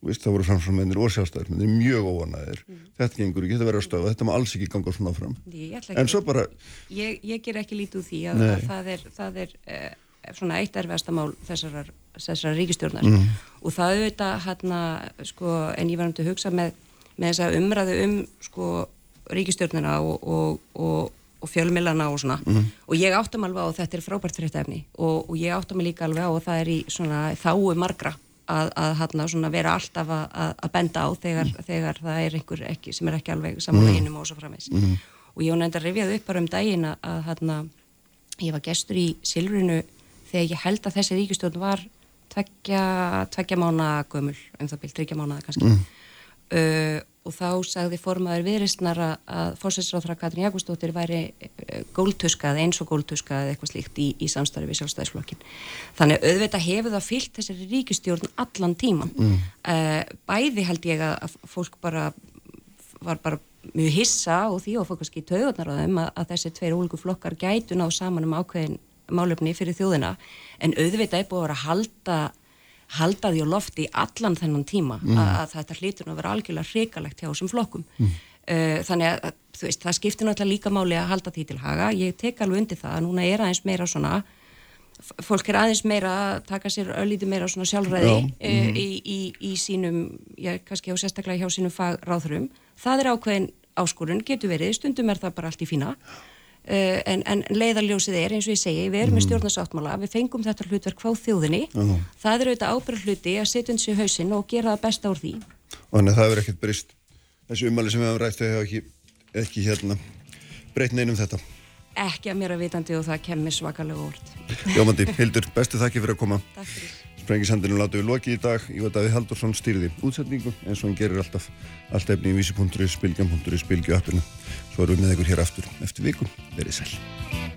Vist, það voru framsvömmennir og sjálfstæðarmennir mjög óanæðir þetta gengur ekki, þetta verður að stöða þetta má alls ekki ganga svona fram. Ég en svo bara, Ég, ég ger ekki lítið úr því að, að það er, það er uh, svona eitt erfiðasta mál þessarar, þessarar ríkistjórnar Mhm. og það auðvitað hérna, sko, en ég var um til að hugsa með, með þessa umræðu um sko, ríkistjórnina og, og, og og fjölmilana og svona. Og ég áttum alveg á að þetta er frábært fréttefni og, og ég áttum mig líka alveg á að það er í svona þáu margra að, að hana, svona, vera alltaf að, að, benda á þegar, þegar það er einhver ekki, sem er ekki alveg samanlega innum og svo framvegs og ég var nefnd að rifjað upp bara um daginn að, hana, ég var gestur í Silfrinu þegar ég held að þessi ríkistjórn var tveggja, tveggja mána gömul, um það byrj, tryggja mánaða kannski. Uh, og þá sagði formaður viðristnar að, fórsætsráþra Katrin Jakobsdóttir væri uh, góltuskað, eins og góltuskað eitthvað slíkt í, í samstarfi við sjálfstæðisflokkin þannig að auðvitað hefur það fyllt þessari ríkistjórn allan tíman mm. uh, bæði held ég að, fólk bara var bara mjög hissa og því og fólk kannski taugarnar á þeim að, að þessi tveir ólíku flokkar gætu náðu saman um ákveðin málefni fyrir þjóðina. En auðvitað er búið að vera að halda halda því á lofti allan þennan tíma mm. að, að þetta hlýtur að vera algjörlega hrikalegt hjá þessum flokkum mm. uh, þannig að veist, það skiptir náttúrulega líka máli að halda því til haga, ég tek alveg undir það núna er aðeins meira svona fólk er aðeins meira að taka sér öllítið meira svona sjálfræði Já. uh, í, í, í sínum, já, kannski á sérstaklega hjá sínum fagráðurum það er ákveðin áskorun, getur verið, stundum er það bara allt í fína en, en leiðarljósið er eins og ég segi við erum með stjórnarsáttmála, við fengum þetta hlutverk frá þjóðinni, það er auðvitað ábyrg hluti að setja uns í hausinn og gera það besta úr því. Þannig að það hefur ekkert breyst. Þessi umæli sem við hefum rætt þau hefur ekki, ekki hérna breytt neinum þetta. Ekki að mér að vitandi og það kemur svakalega úr. Jómandi, Hildur, bestu þakki fyrir að koma. Sprengisandinu látum við lokið í dag. Veit að við Haldursson stýrði útsetningu eins og hann gerir alltaf. Allt efni í vísi.is, spilgjum.is, spilgju Svo erum við með ykkur hér aftur eftir viku. Verið sæl